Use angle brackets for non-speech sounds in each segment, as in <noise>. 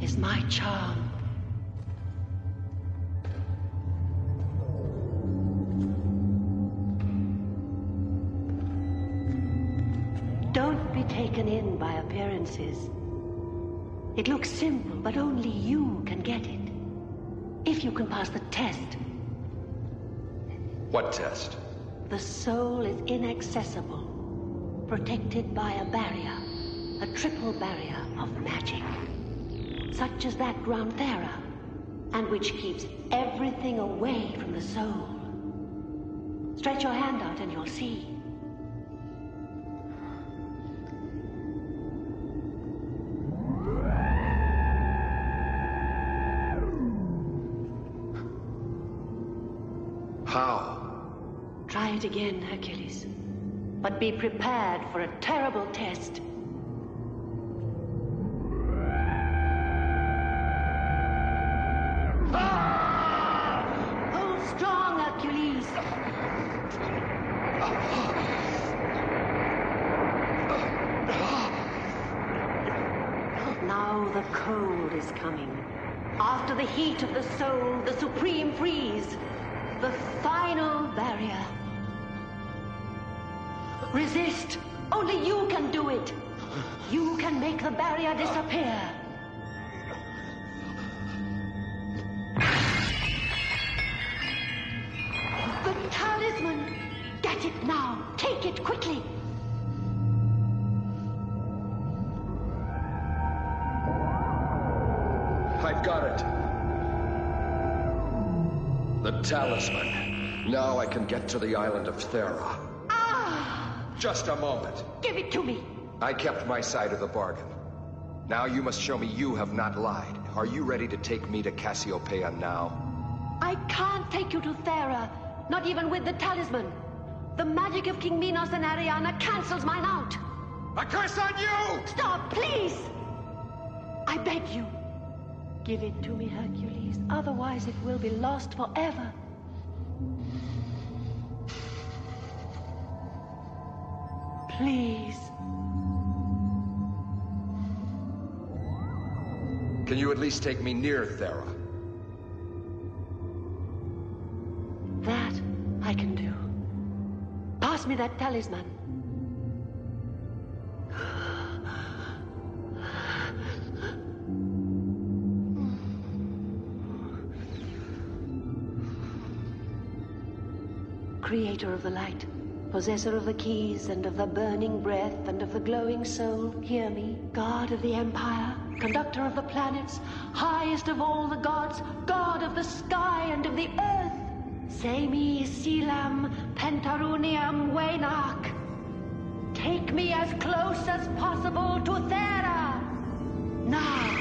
is my charm. Don't be taken in by appearances. It looks simple, but only you can get it. If you can pass the test, What test? the soul is inaccessible, protected by a barrier, a triple barrier of magic, such as that round Thera, uh, and which keeps everything away from the soul. Stretch your hand out and you'll see. How? Try it again, Hercules. But be prepared for a terrible test. Heat of the soul, the supreme freeze, the final barrier. Resist. Only you can do it. You can make the barrier disappear. Talisman. Now I can get to the island of Thera. Ah! Just a moment. Give it to me. I kept my side of the bargain. Now you must show me you have not lied. Are you ready to take me to Cassiopeia now? I can't take you to Thera, not even with the talisman. The magic of King Minos and Ariana cancels mine out. A curse on you! Stop, please! I beg you. Give it to me, Hercules. Otherwise, it will be lost forever. Please. Can you at least take me near Thera? That I can do. Pass me that talisman. Creator of the light, possessor of the keys and of the burning breath and of the glowing soul, hear me. God of the empire, conductor of the planets, highest of all the gods, God of the sky and of the earth. Semi Silam Pentaruniam Wanak. Take me as close as possible to Thera. Now.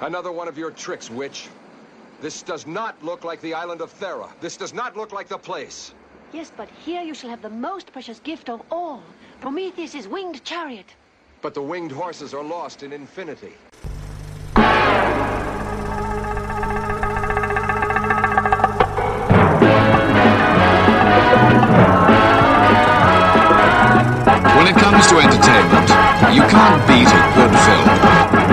Another one of your tricks, witch. This does not look like the island of Thera. This does not look like the place. Yes, but here you shall have the most precious gift of all Prometheus' winged chariot. But the winged horses are lost in infinity. When it comes to entertainment, you can't beat a good film.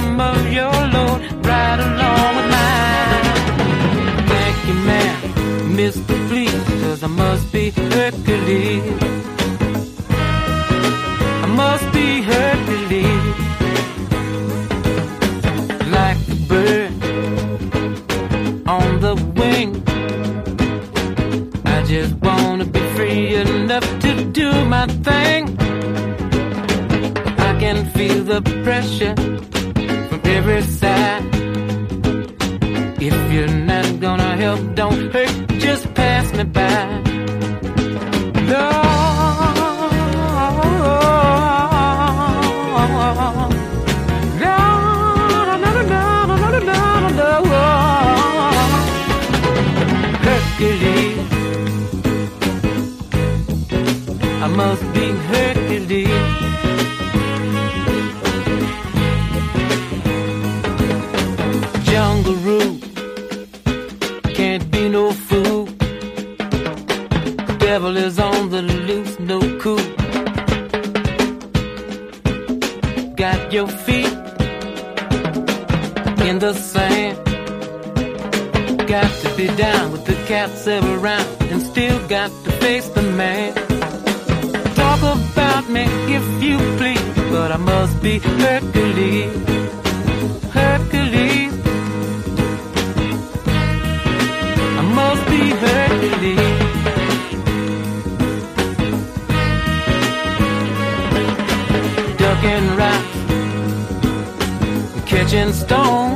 Some of your load right along with mine. Thank you, man, Mr. Please, cause I must be Hercules. I must be Hercules. Like a bird on the wing. I just wanna be free enough to do my thing. I can feel the pressure every side. If you're not gonna help, don't hurt, just pass me by. Lord. Hercules. I must be Hercules. Got to face the man. Talk about me if you please, but I must be Hercules. Hercules. I must be Hercules. Ducking rocks, catching stone.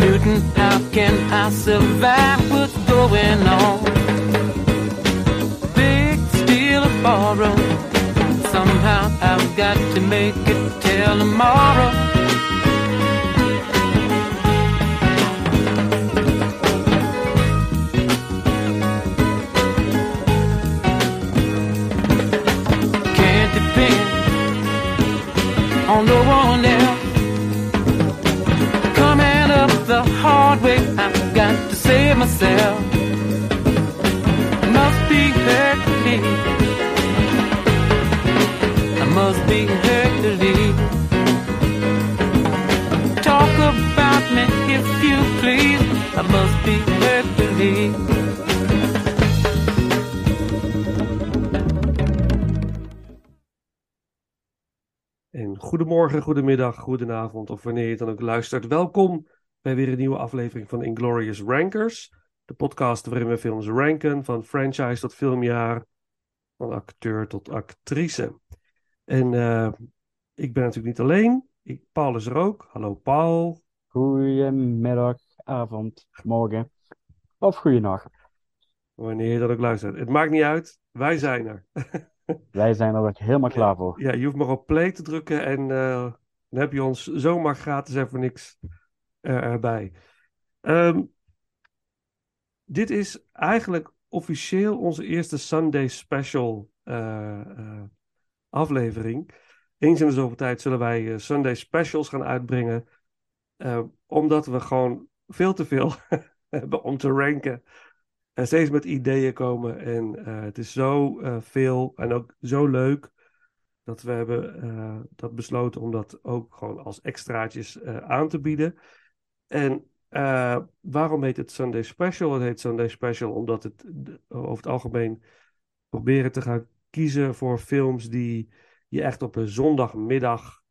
Newton, how can I survive tomorrow. En goedemorgen, goedemiddag, goedenavond of wanneer je dan ook luistert. Welkom bij weer een nieuwe aflevering van Inglorious Rankers. De podcast waarin we films ranken, van franchise tot filmjaar, van acteur tot actrice. En eh, ik ben natuurlijk niet alleen. Ik, Paul is er ook. Hallo Paul. Goedemiddag, avond, morgen of goeienacht. Wanneer je dat ook luistert. Het maakt niet uit, wij zijn er. <laughs> Wij zijn er ook helemaal klaar voor. Ja, je hoeft maar op play te drukken en eh, dan heb je ons zomaar gratis en voor niks eh, erbij. Ehm, dit is eigenlijk officieel onze eerste Sunday special eh, aflevering. Eens in de zoveel tijd zullen wij Sunday specials gaan uitbrengen. omdat we gewoon veel te veel <laughs> hebben om te ranken. En steeds met ideeën komen. En eh, het is zo eh, veel en ook zo leuk. Dat we hebben eh, dat besloten om dat ook gewoon als extraatjes aan te bieden. En waarom heet het Sunday Special? Het heet Sunday Special omdat het over het algemeen proberen te gaan kiezen voor films die je echt op een zondagmiddag,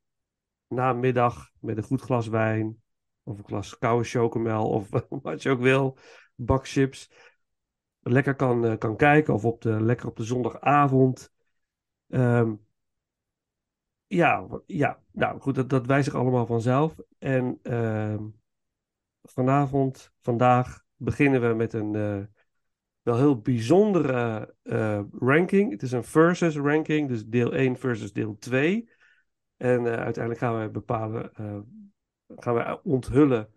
namiddag, met een goed glas wijn, of een glas koude chocomel, of <laughs> wat je ook wil, bakchips, lekker kan, eh, kan kijken, of op de, lekker op de zondagavond. Ehm, ja, ja, nou goed, dat, dat wijst zich allemaal vanzelf. En ehm, vanavond, vandaag, beginnen we met een eh, wel heel bijzondere eh, ranking. Het is een versus ranking, dus deel 1 versus deel 2. En uiteindelijk gaan we bepalen, gaan we onthullen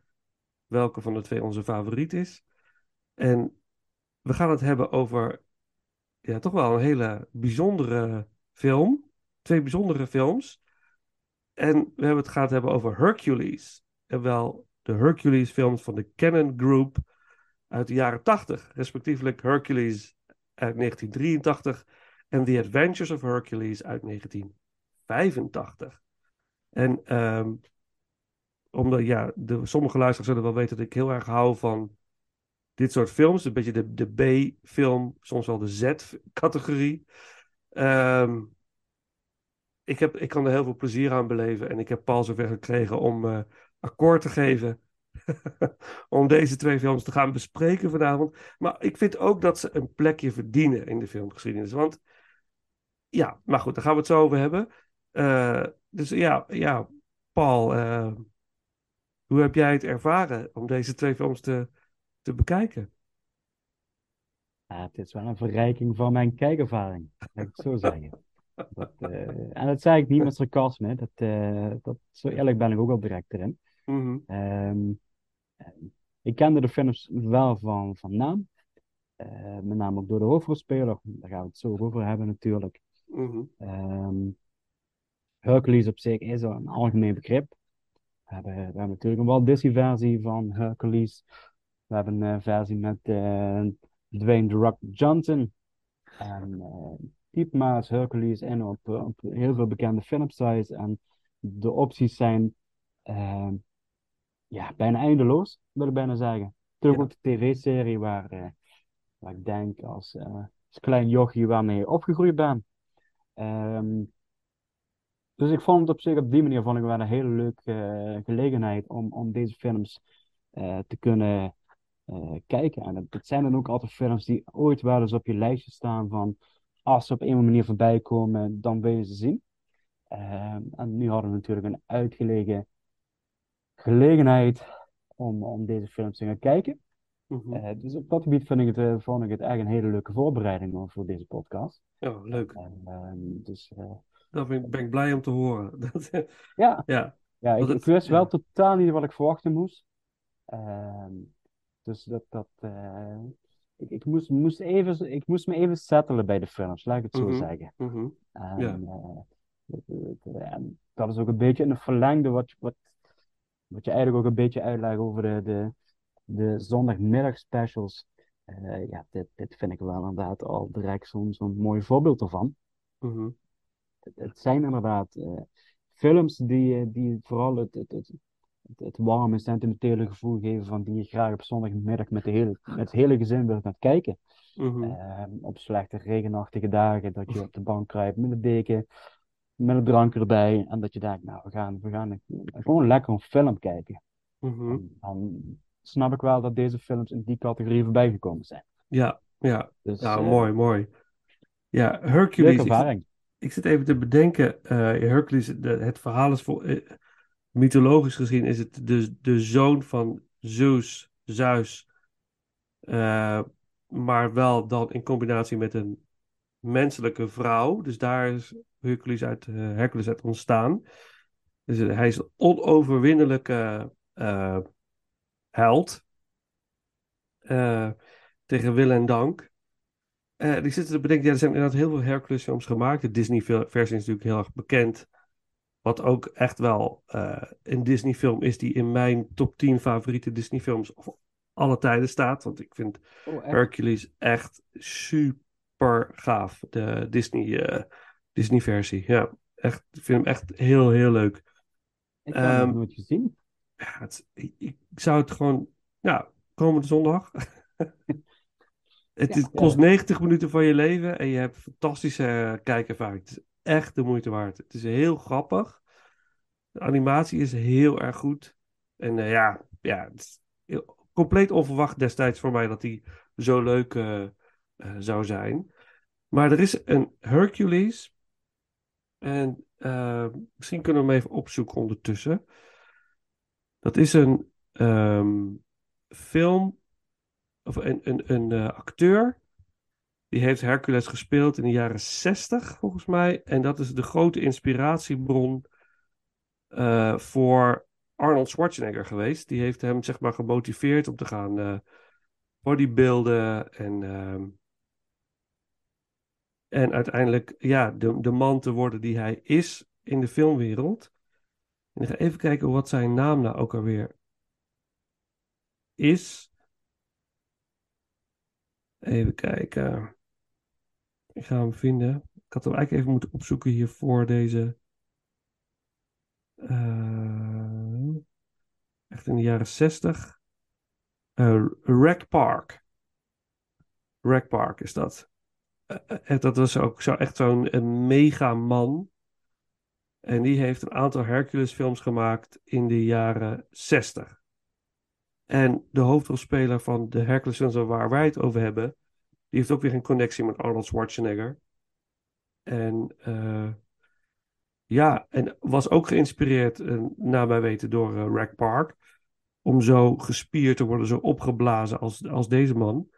welke van de twee onze favoriet is. En we gaan het hebben over ja, toch wel een hele bijzondere film. Twee bijzondere films. En we hebben het gaan hebben over Hercules. En wel de Hercules films van de Canon Group uit de jaren 80. Respectievelijk Hercules uit 1983 en The Adventures of Hercules uit 1985. En ehm, omdat, ja, de, sommige luisteraars zullen wel weten dat ik heel erg hou van dit soort films. Een beetje de, de B-film, soms wel de Z-categorie. Ehm, ik, heb, ik kan er heel veel plezier aan beleven. En ik heb Paul zover gekregen om uh, akkoord te geven. <laughs> om deze twee films te gaan bespreken vanavond. Maar ik vind ook dat ze een plekje verdienen in de filmgeschiedenis. Want ja, maar goed, daar gaan we het zo over hebben. Uh, dus ja, ja Paul, uh, hoe heb jij het ervaren om deze twee films te, te bekijken? Ja, het is wel een verrijking van mijn kijkervaring, laat ik het zo zeggen. Dat, uh, en dat zei ik niet met sarcasme, dat, uh, dat, zo eerlijk ben ik ook wel direct erin. Mm um, ik kende de films wel van, van naam, uh, met name ook door de hoofdrolspeler, daar gaan we het zo over hebben natuurlijk. Mm um, Hercules op zich is een algemeen begrip. We hebben, we hebben natuurlijk een Walt Disney versie van Hercules. We hebben een versie met uh, Dwayne The Rock Johnson. En uh, typemaat Hercules in op, op heel veel bekende filmsites. En de opties zijn uh, ja, bijna eindeloos, wil ik bijna zeggen. Natuurlijk ook de tv-serie waar, waar ik denk als, als klein jochie waarmee opgegroeid ben. Um, dus ik vond het op zich op die manier vond ik wel een hele leuke uh, gelegenheid om, om deze films uh, te kunnen uh, kijken. En het, zijn dan ook altijd films die ooit wel eens op je lijstje staan van als ze op een manier voorbij komen, dan wil je ze zien. Ehm, en nu hadden we natuurlijk een uitgelegen gelegenheid om, om deze films te gaan kijken. Mm -hmm. dus op dat gebied vind ik het, vond ik het echt een hele leuke voorbereiding voor deze podcast. Ja, leuk. En, ehm, dus daar ben ik, ben ik, blij om te horen. <laughs> Dat, ja, ja. ja ik, ik wist wel totaal niet wat ik verwachten moest. Uh, dus dat, dat uh, ik, ik, moest, moest even, ik moest me even settelen bij de films, laat ik het zo mm -hmm. zeggen. Mm -hmm. en, ja. uh, dat is ook een beetje een verlengde wat, wat, wat je eigenlijk ook een beetje uitlegt over de, de, de zondagmiddag specials. ja, dit, dit vind ik wel inderdaad al direct zo'n zo'n mooi voorbeeld ervan. -hmm het, het zijn inderdaad films die, die vooral het, het, het, het, warme, sentimentele gevoel geven van die je graag op zondagmiddag met, de hele, met het hele gezin wilt gaan kijken. Mm -hmm. uh, op slechte, regenachtige dagen, dat je op de bank kruipt met een deken, met een drank erbij. En dat je denkt, nou, we gaan, we gaan gewoon lekker een film kijken. Mm -hmm. en, dan snap ik wel dat deze films in die categorie voorbij gekomen zijn. Ja, ja. Dus, nou, uh, mooi, mooi. Ja, Hercules. Leuke ervaring ik zit even te bedenken, uh, Hercules, de, het verhaal is voor, uh, mythologisch gezien is het de, de zoon van Zeus, Zeus, uh, maar wel dan in combinatie met een menselijke vrouw. Dus daar is Hercules uit, Hercules uit ontstaan. Dus hij is een onoverwinnelijke held tegen wil en dank. Die zitten te bedenken, ja, er zijn inderdaad heel veel Hercules films gemaakt. De Disney-versie is natuurlijk heel erg bekend. Wat ook echt wel uh, een Disney-film is die in mijn top 10 favoriete Disney-films of alle tijden staat. Want ik vind oh, echt? Hercules echt super gaaf. De Disney, uh, Disney-versie. Ja, echt, ik vind hem echt heel, heel leuk. Ik heb hem um, nooit gezien. Ja, het, ik, ik, zou het gewoon, ja, komende zondag. <laughs> Het Ja, kost ja. 90 minuten van je leven en je hebt fantastische kijkervaring. Het is echt de moeite waard. Het is heel grappig. De animatie is heel erg goed. En uh, ja, ja het is compleet onverwacht destijds voor mij dat die zo leuk uh, zou zijn. Maar er is een Hercules. En misschien kunnen we hem even opzoeken ondertussen. Dat is een um, film of een, een, een acteur. Die heeft Hercules gespeeld in de jaren 60, volgens mij. En dat is de grote inspiratiebron uh, voor Arnold Schwarzenegger geweest. Die heeft hem, zeg maar, gemotiveerd om te gaan uh, bodybuilden en, ehm, en uiteindelijk ja, de, de man te worden die hij is in de filmwereld. En ik ga even kijken wat zijn naam nou ook alweer is. Even kijken. Ik ga hem vinden. Ik had hem eigenlijk even moeten opzoeken hier voor deze. eh, echt in de jaren 60. Eh Rack Park. Rack Park is dat. Eh, dat was ook zo, echt zo'n mega man. En die heeft een aantal Hercules films gemaakt in de jaren 60. En de hoofdrolspeler van de Hercules films waar wij het over hebben, die heeft ook weer een connectie met Arnold Schwarzenegger. En eh, ja, en was ook geïnspireerd, eh, naar mijn weten, door eh, Rack Park. Om zo gespierd te worden, zo opgeblazen als, als deze man.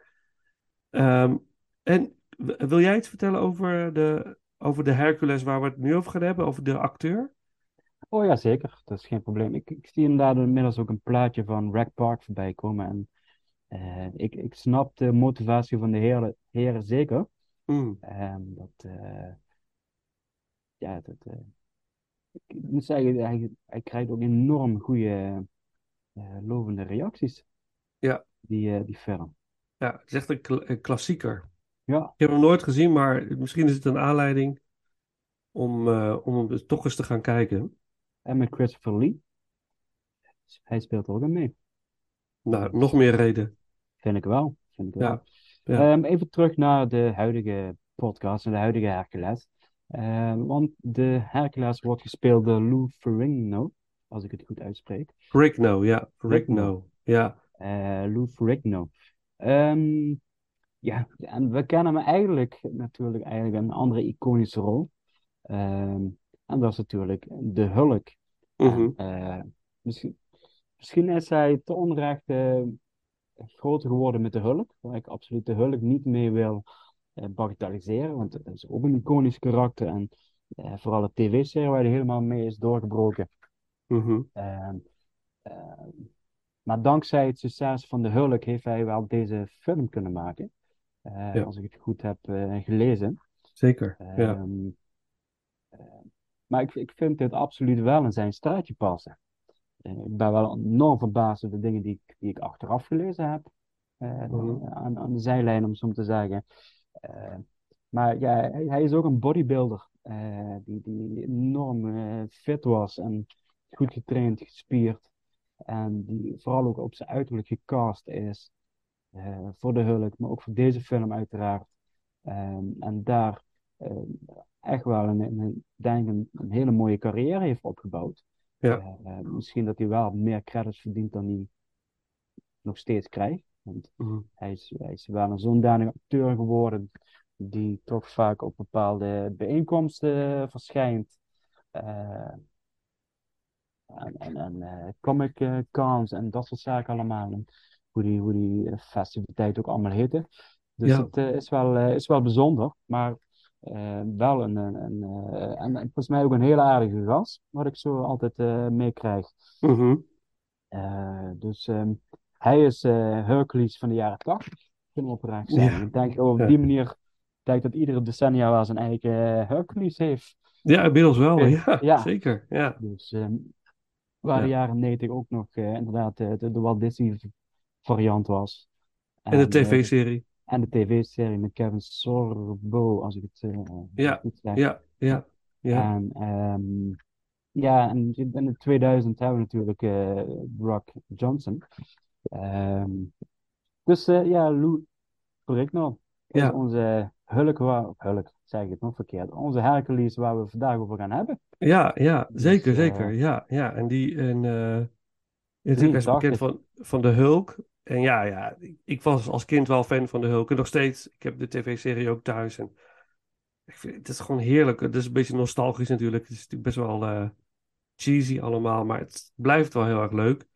Ehm, en wil jij iets vertellen over de, over de Hercules waar we het nu over gaan hebben, over de acteur? Oh ja, zeker. Dat is geen probleem. Ik, ik zie inderdaad inmiddels ook een plaatje van Rack Park voorbij komen. En eh, ik, ik snap de motivatie van de heren, heren zeker. Hmm, Ehm, dat, eh, ja, dat, eh, ik moet zeggen, hij, hij krijgt ook enorm goede, lovende reacties, Ja. die, die film. ja, het is echt een, kla- een klassieker. Ja, Ik heb hem nooit gezien, maar misschien is het een aanleiding om, om hem dus toch eens te gaan kijken. en met Christopher Lee. Hij speelt er ook aan mee. Nou, nog meer reden. Vind ik wel. Vind ik wel. Ja. Ehm, even terug naar de huidige podcast en de huidige Hercules. Ehm, want de Hercules wordt gespeeld door Lou Ferrigno, als ik het goed uitspreek. Rigno, ja. Rigno, ja. Eh, Lou Ferrigno. Ehm, ja, en we kennen hem eigenlijk natuurlijk eigenlijk een andere iconische rol. En dat is natuurlijk de Hulk. Mhm. En, eh, misschien, misschien is hij te onrecht eh, groter geworden met de Hulk, waar ik absoluut de Hulk niet mee wil eh, bagatelliseren, want het is ook een iconisch karakter en eh, vooral de tv-serie waar hij helemaal mee is doorgebroken. Mhm. Ehm, ehm, maar dankzij het succes van de Hulk heeft hij wel deze film kunnen maken, eh, Ja. als ik het goed heb gelezen. Zeker, ja. Ehm, eh, maar ik, ik vind dit absoluut wel in zijn straatje passen. Ik ben wel enorm verbaasd over de dingen die ik, die ik achteraf gelezen heb. Mhm. aan, aan de zijlijn, om zo te zeggen. Eh, maar ja, hij, hij is ook een bodybuilder. die, die enorm fit was en goed getraind, gespierd. En die vooral ook op zijn uiterlijk gecast is. voor de Hulk, maar ook voor deze film uiteraard. Ehm, en daar echt wel een, een, denk een, een hele mooie carrière heeft opgebouwd. Ja. Misschien dat hij wel meer credits verdient dan hij nog steeds krijgt. Want Mhm. hij is, hij is wel een zodanig acteur geworden die toch vaak op bepaalde bijeenkomsten verschijnt. Eh, en en, en eh, comic eh, cons en dat soort zaken allemaal. En hoe die, hoe die eh, festiviteiten ook allemaal heten. Dus Ja. het eh, is, wel, eh, is wel bijzonder, maar eh, wel een, een, een, eh, en, en volgens mij ook een hele aardige gast, wat ik zo altijd eh, meekrijg. Mhm. Eh, dus ehm, hij is eh, Hercules van de jaren 80, kunnen. Ja. Ik denk op Ja. die manier, denk dat iedere decennia wel zijn eigen eh, Hercules heeft. Ja, inmiddels wel, Ja. ja. Zeker, ja. Dus ehm, waar de Ja. jaren 90 ook nog eh, inderdaad eh, de, de Walt Disney variant was. En de eh, tv-serie. en de tv-serie met Kevin Sorbo, als ik het eh, Ja, goed zeg. Ja, ja, ja. En ehm, ja, en in de 2000 hebben we natuurlijk eh Rock Johnson. Ehm, dus eh, ja, Lou Ferrigno is Ja. onze Hulk, waar, of Hulk, zeg ik het nog verkeerd, onze Hercules waar we vandaag over gaan hebben. Ja, ja, Dus, zeker, eh, zeker. Ja, ja. En die, en, eh natuurlijk is 83. bekend van, van de Hulk. En ja, ja, ik- was als kind wel fan van de Hulk. En nog steeds, ik heb de tv-serie ook thuis. En ik vind, het is gewoon heerlijk. Het is een beetje nostalgisch natuurlijk. Het is natuurlijk best wel cheesy allemaal, maar het blijft wel heel erg leuk.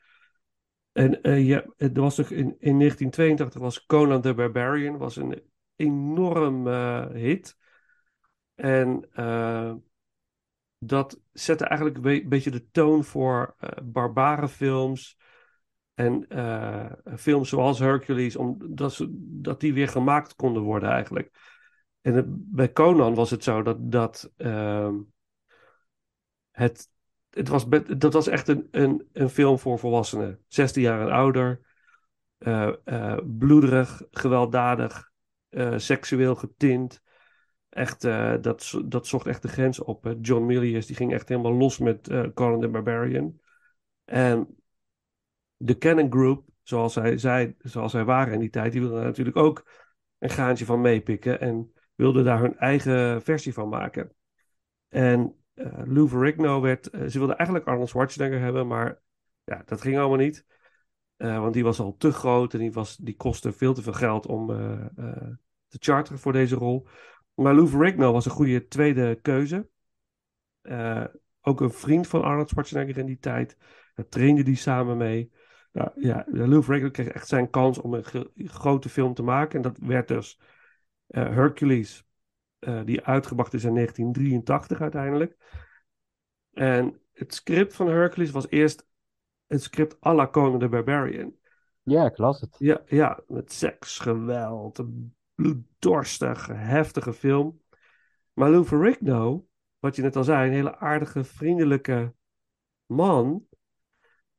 En eh, ja, er was toch in, in 1982 was Conan the Barbarian was een enorm eh, hit. En eh, dat zette eigenlijk een be- beetje de toon voor eh barbarenfilms. En films zoals Hercules, omdat ze, dat die weer gemaakt konden worden eigenlijk. En bij Conan was het zo dat, dat ehm, het, het was, dat was echt een, een, een film voor volwassenen. 16 jaar en ouder. eh, bloederig, gewelddadig, eh, seksueel getint. Echt, dat, dat zocht echt de grens op. John Milius die ging echt helemaal los met Conan the Barbarian. En de Canon Group, zoals zij, zij, zoals zij waren in die tijd, die wilden natuurlijk ook een gaantje van meepikken en wilden daar hun eigen versie van maken. En eh Lou Ferrigno werd, eh, ze wilden eigenlijk Arnold Schwarzenegger hebben, maar ja, dat ging allemaal niet. Eh, want die was al te groot en die, was, die kostte veel te veel geld om te charteren voor deze rol. Maar Lou Ferrigno was een goede tweede keuze. Ook een vriend van Arnold Schwarzenegger in die tijd. Daar trainde die samen mee. Nou, ja, Lou Ferrigno kreeg echt zijn kans om een grote film te maken. En dat werd dus Hercules, eh, die uitgebracht is in 1983 uiteindelijk. En het script van Hercules was eerst een script à la Conan the Barbarian. Ja, ik las het. Ja, ja, met seks, geweld, een bloeddorstige, heftige film. Maar Lou Ferrigno, wat je net al zei, een hele aardige, vriendelijke man.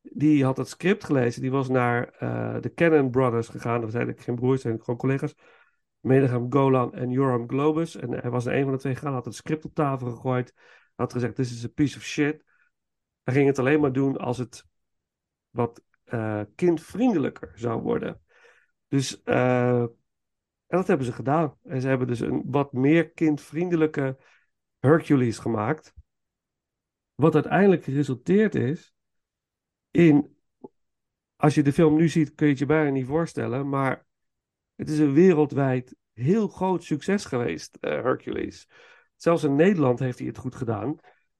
Die had het script gelezen. Die was naar eh, de Cannon Brothers gegaan. Dat zijn eigenlijk geen broers, zijn gewoon collega's. Menachem Golan en Joram Globus. En hij was naar een van de twee gegaan, had het script op tafel gegooid. Had gezegd, this is a piece of shit. Hij ging het alleen maar doen als het wat eh, kindvriendelijker zou worden. Dus, eh, en dat hebben ze gedaan. En ze hebben dus een wat meer kindvriendelijke Hercules gemaakt. Wat uiteindelijk geresulteerd is in, als je de film nu ziet, kun je het je bijna niet voorstellen, maar het is een wereldwijd heel groot succes geweest, eh, Hercules. Zelfs in Nederland heeft hij het goed gedaan,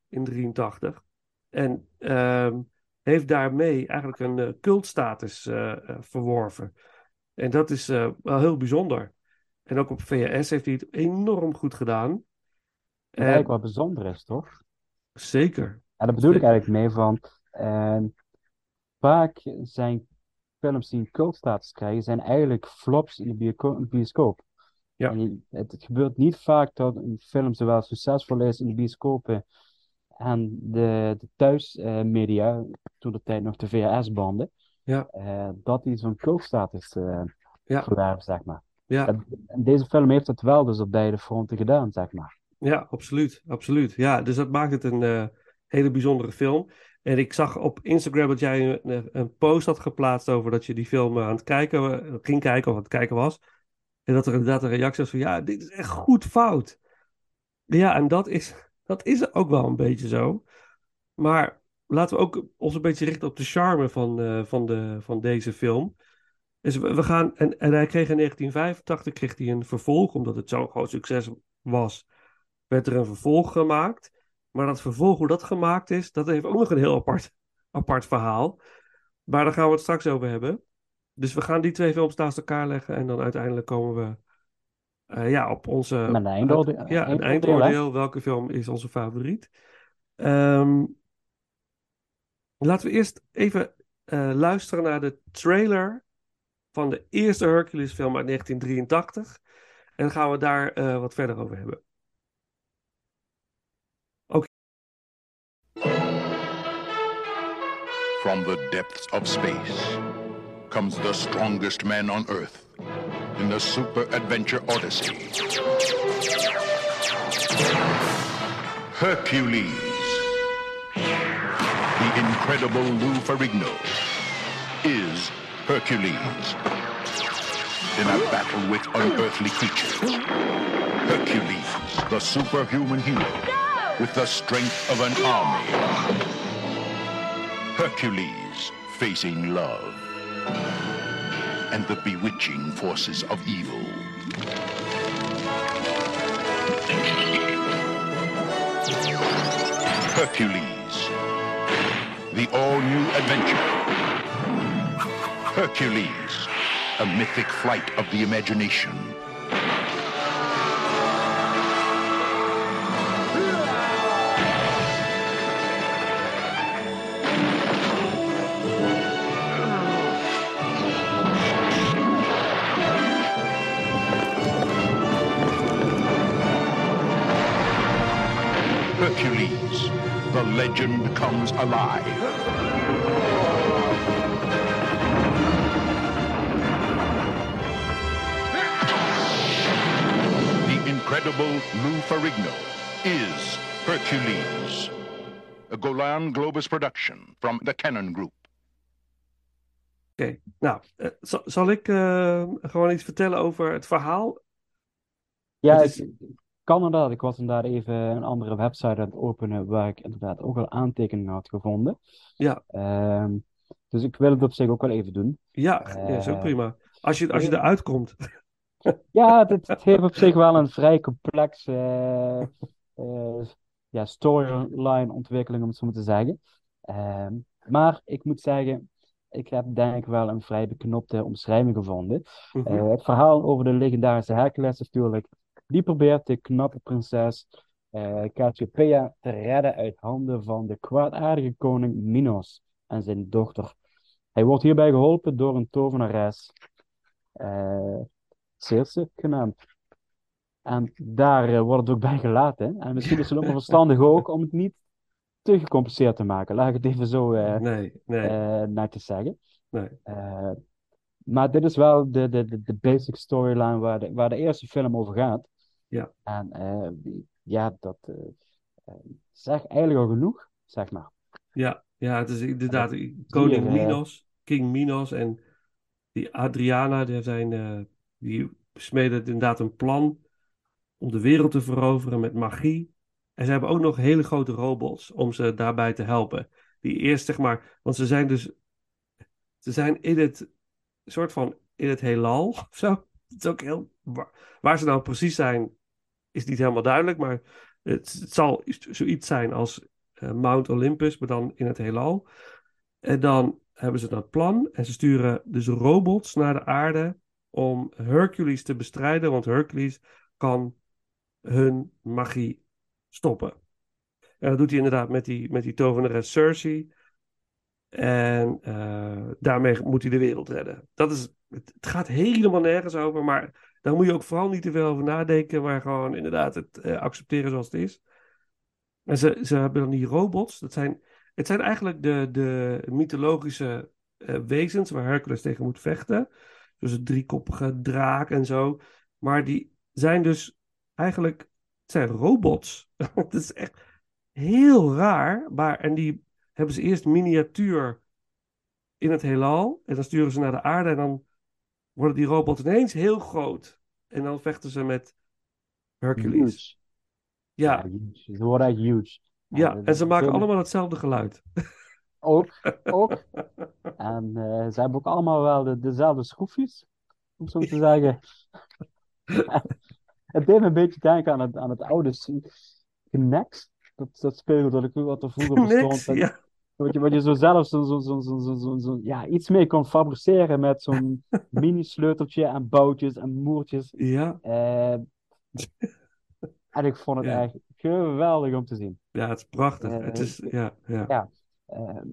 in 83. En ehm, heeft daarmee eigenlijk een eh, cultstatus eh, verworven. En dat is wel heel bijzonder. En ook op VHS heeft hij het enorm goed gedaan. Eigenlijk wat bijzonder is, toch? zeker. En daar bedoel ik eigenlijk mee van. eh, vaak zijn films die een cultstatus krijgen, zijn eigenlijk flops in de biosco- bioscoop. Ja. En het, het gebeurt niet vaak dat een film zowel succesvol is in de bioscopen en de, de thuismedia, toen de tijd nog de VHS-banden, Ja. eh, dat die zo'n cultstatus eh Ja. verwerven, zeg maar. Ja. En, en deze film heeft dat wel dus op beide fronten gedaan, zeg maar. Ja, absoluut. Absoluut. Ja, dus dat maakt het een eh, hele bijzondere film. En ik zag op Instagram dat jij een, een post had geplaatst over dat je die film eh, aan het kijken ging kijken of aan het kijken was. En dat er inderdaad een reactie was van ja, dit is echt goed fout. Ja, en dat is, dat is ook wel een beetje zo. Maar laten we ook ons een beetje richten op de charme van, eh, van, de, van deze film. Dus we, we gaan, en, en hij kreeg in 1985 kreeg hij een vervolg, omdat het zo'n groot succes was werd er een vervolg gemaakt. Maar dat vervolg, hoe dat gemaakt is, dat heeft ook nog een heel apart, apart verhaal. Maar daar gaan we het straks over hebben. Dus we gaan die twee films naast elkaar leggen en dan uiteindelijk komen we eh, ja, op onze... Een eindoordeel. ja, een eindoordeel. Welke film is onze favoriet? Ehm, laten we eerst even eh, luisteren naar de trailer van de eerste Hercules film uit 1983. En dan gaan we daar eh, wat verder over hebben. From the depths of space comes the strongest man on Earth in the Super Adventure Odyssey. Hercules. The incredible Lou Ferrigno is Hercules. In a battle with unearthly creatures. Hercules, the superhuman hero with the strength of an army. Hercules facing love and the bewitching forces of evil. Hercules, the all new adventure. Hercules, a mythic flight of the imagination. Legend comes alive. The incredible Lou Ferrigno is Hercules. A Golan Globus production from the Cannon Group. Oké, nou, eh, zal, zal ik eh, gewoon iets vertellen over het verhaal? Ja, Het is- ik inderdaad. Ik was inderdaad even een andere website aan het openen waar ik inderdaad ook al aantekeningen had gevonden. Ja. Ehm, dus ik wil het op zich ook wel even doen. Ja, ja, is ook Eh, prima. Als je, als je eruit komt. <laughs> Ja, het, het heeft op zich wel een vrij complexe eh, eh, ja, storyline ontwikkeling, om het zo maar te zeggen. Ehm, maar ik moet zeggen, ik heb denk ik wel een vrij beknopte omschrijving gevonden. Mhm. Het verhaal over de legendarische Hercules natuurlijk. Die probeert de knappe prinses eh Cassiopeia te redden uit handen van de kwaadaardige koning Minos en zijn dochter. Hij wordt hierbij geholpen door een tovenares, eh Circe genaamd. En daar eh, wordt het ook bij gelaten. En misschien is het ook wel verstandig ook om het niet te gecompliceerd te maken. Laat ik het even zo eh Nee, nee, eh, netjes zeggen. nee. Maar dit is wel de, de, de, de basic storyline waar de, waar de eerste film over gaat. Ja. En eh, ja, dat eh eh, zegt eigenlijk al genoeg, zeg maar. Ja, ja, het is inderdaad koning Minos, King Minos en die Adriana, die, zijn, die smeden inderdaad een plan om de wereld te veroveren met magie. En ze hebben ook nog hele grote robots om ze daarbij te helpen. Die eerst, zeg maar, want ze zijn dus, ze zijn in het, soort van, in het heelal <laughs> of zo. Het is ook heel, waar, waar ze nou precies zijn, is niet helemaal duidelijk, maar het, het zal zoiets zijn als eh, Mount Olympus, maar dan in het heelal. En dan hebben ze dat plan en ze sturen dus robots naar de aarde om Hercules te bestrijden, want Hercules kan hun magie stoppen. En dat doet hij inderdaad met die, met die tovenares Cersei. En eh, daarmee moet hij de wereld redden. Dat is, het, het gaat helemaal nergens over, maar daar moet je ook vooral niet te veel over nadenken, maar gewoon inderdaad het eh, accepteren zoals het is. En ze, ze hebben dan die robots, dat zijn, het zijn eigenlijk de, de mythologische eh, wezens waar Hercules tegen moet vechten. Dus een driekoppige draak en zo. Maar die zijn dus eigenlijk, het zijn robots. <laughs> Het is echt heel raar. Maar, en die hebben ze eerst miniatuur in het heelal. En dan sturen ze naar de aarde en dan worden die robots ineens heel groot. En dan vechten ze met Hercules. Huge. Ja. Ze worden echt huge. ja. en ze maken allemaal hetzelfde geluid. <laughs> Ook, ook. <laughs> En eh, ze hebben ook allemaal wel de, dezelfde schroefjes, om zo te zeggen. <laughs> het deed me een beetje denken aan het, aan het oude Knex. Dat, dat speelgoed dat ik wat er vroeger bestond. En ja. Wat je, wat je zo zelf zo, zo, zo, zo, zo, zo, ja, iets mee kon fabriceren met zo'n <laughs> mini-sleuteltje en boutjes en moertjes. Ja, Eh, en ik vond het Ja. echt geweldig om te zien. ja, het is prachtig. Eh, het is, ja, ja. ja. Ehm,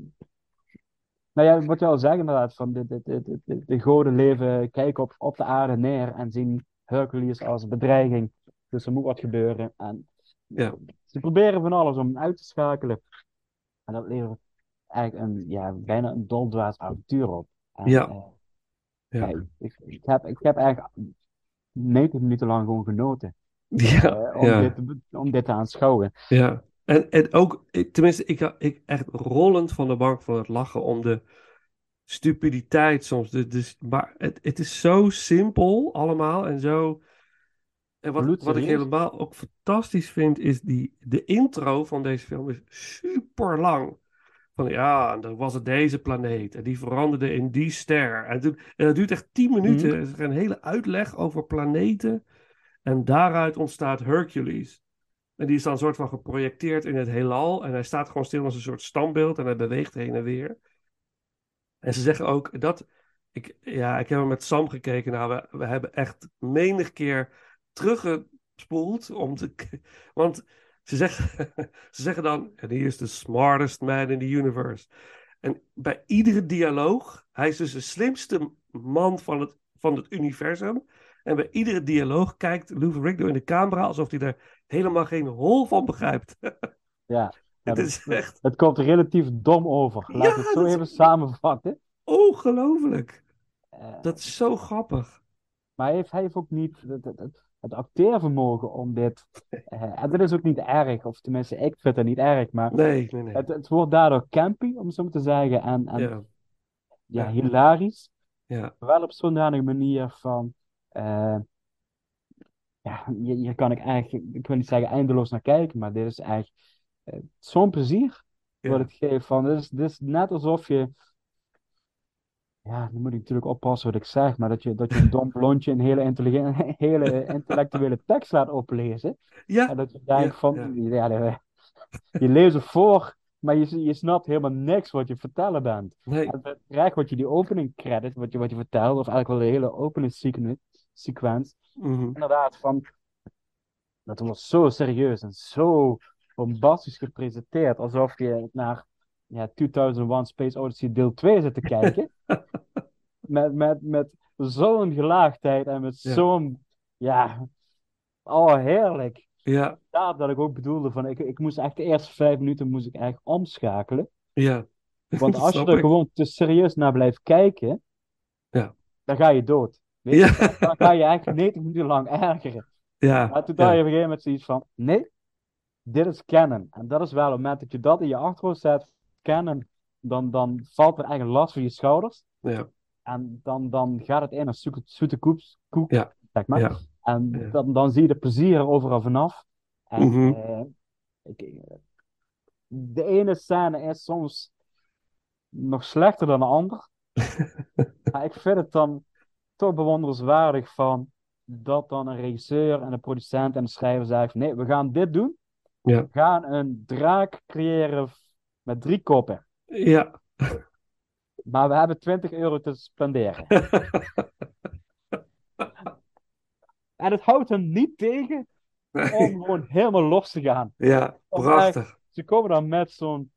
nou ja, wat je al zegt inderdaad, van de, de, de, de, de, de goden leven, kijken op, op de aarde neer en zien Hercules als bedreiging. Dus er moet wat gebeuren. En Ja. ze proberen van alles om hem uit te schakelen. En dat levert eigenlijk een, ja, bijna een doldwaas avontuur op. En, Ja. eh, Ja. ik, ik, heb, ik heb eigenlijk 90 minuten lang gewoon genoten Ja, eh, om, ja. dit, te- om dit te aanschouwen. Ja, en, en ook, ik- tenminste, ik, ik echt rollend van de bank van het lachen om de stupiditeit soms. De, de, maar het, het is zo simpel allemaal en zo. En wat, wat ik helemaal ook fantastisch vind, is die, de intro van deze film is super lang. Van ja, en dan was het deze planeet en die veranderde in die ster. En, toen, en dat duurt echt tien minuten. Mhm. Er is een hele uitleg over planeten. En daaruit ontstaat Hercules. En die is dan een soort van geprojecteerd in het heelal. En hij staat gewoon stil als een soort standbeeld. En hij beweegt heen en weer. En ze zeggen ook dat. Ik, ja, ik heb met Sam gekeken. Nou, we, we hebben echt menig keer teruggespoeld. Om te, want ze zeggen, <laughs> ze zeggen dan. En he is the smartest man in the universe. En bij iedere dialoog. Hij is dus de slimste man van het, van het universum. En bij iedere dialoog kijkt Lou Ferrigno in de camera alsof hij er helemaal geen hol van begrijpt. <laughs> Ja. Het is echt Het komt relatief dom over. Laat Ja, het zo is- even samenvatten. ongelooflijk. Eh, Dat is zo grappig. Maar hij heeft, hij heeft ook niet het acteervermogen om dit. eh, en dat is ook niet erg, of tenminste, ik vind het niet erg, maar Nee, nee, nee. het, het wordt daardoor campy, om zo maar te zeggen, en, en ja. Ja, hilarisch. ja, Wel op zo'n manier van. eh, ja, hier, hier kan ik eigenlijk, ik wil niet zeggen eindeloos naar kijken, maar dit is eigenlijk eh, zo'n plezier wat ja. het geeft. Van, dit, is, dit is net alsof je. Ja, nu moet ik natuurlijk oppassen wat ik zeg, maar dat je, dat je een dom blondje een hele, <laughs> hele intellectuele tekst laat oplezen. Ja, En dat je denkt Ja, van, ja. je leest het voor, maar je, je snapt helemaal niks wat je vertellen bent. nee. En dan krijg wat je die opening credit, wat je, wat je vertelt, of eigenlijk wel de hele opening sequen- sequence, Mhm. inderdaad van, dat was zo serieus en zo bombastisch gepresenteerd, alsof je naar ja, 2001 Space Odyssey deel 2 zit te kijken. <laughs> met, met, met zo'n gelaagdheid en met Ja. zo'n, ja, oh heerlijk. Ja, Daar dat ik ook bedoelde van, ik, ik moest echt de eerste vijf minuten moest ik echt omschakelen. ja. <laughs> Want als je er ik. gewoon te serieus naar blijft kijken, Ja. dan ga je dood. Weet je? Ja, Dan ga je eigenlijk 90 minuten lang ergeren. ja, Maar toen ja. dacht je op een gegeven moment zoiets van, nee, dit is canon. En dat is wel op het moment dat je dat in je achterhoofd zet, canon, dan, dan valt er eigenlijk last van je schouders. Ja, En dan, dan gaat het in als zoete, zoete koeps, koek, Ja. zeg maar. ja. En dan, dan zie je de plezier er overal vanaf. En Mhm. eh, ik, de ene scène is soms nog slechter dan de ander. <laughs> maar ik vind het dan toch bewonderenswaardig van dat dan een regisseur en een producent en een schrijver zeggen van, nee, we gaan dit doen. Ja. We gaan een draak creëren met drie koppen. Ja. Maar we hebben 20 euro te spenderen. <laughs> En het houdt hem niet tegen om gewoon helemaal los te gaan. Ja, prachtig. Ze komen dan met zo'n,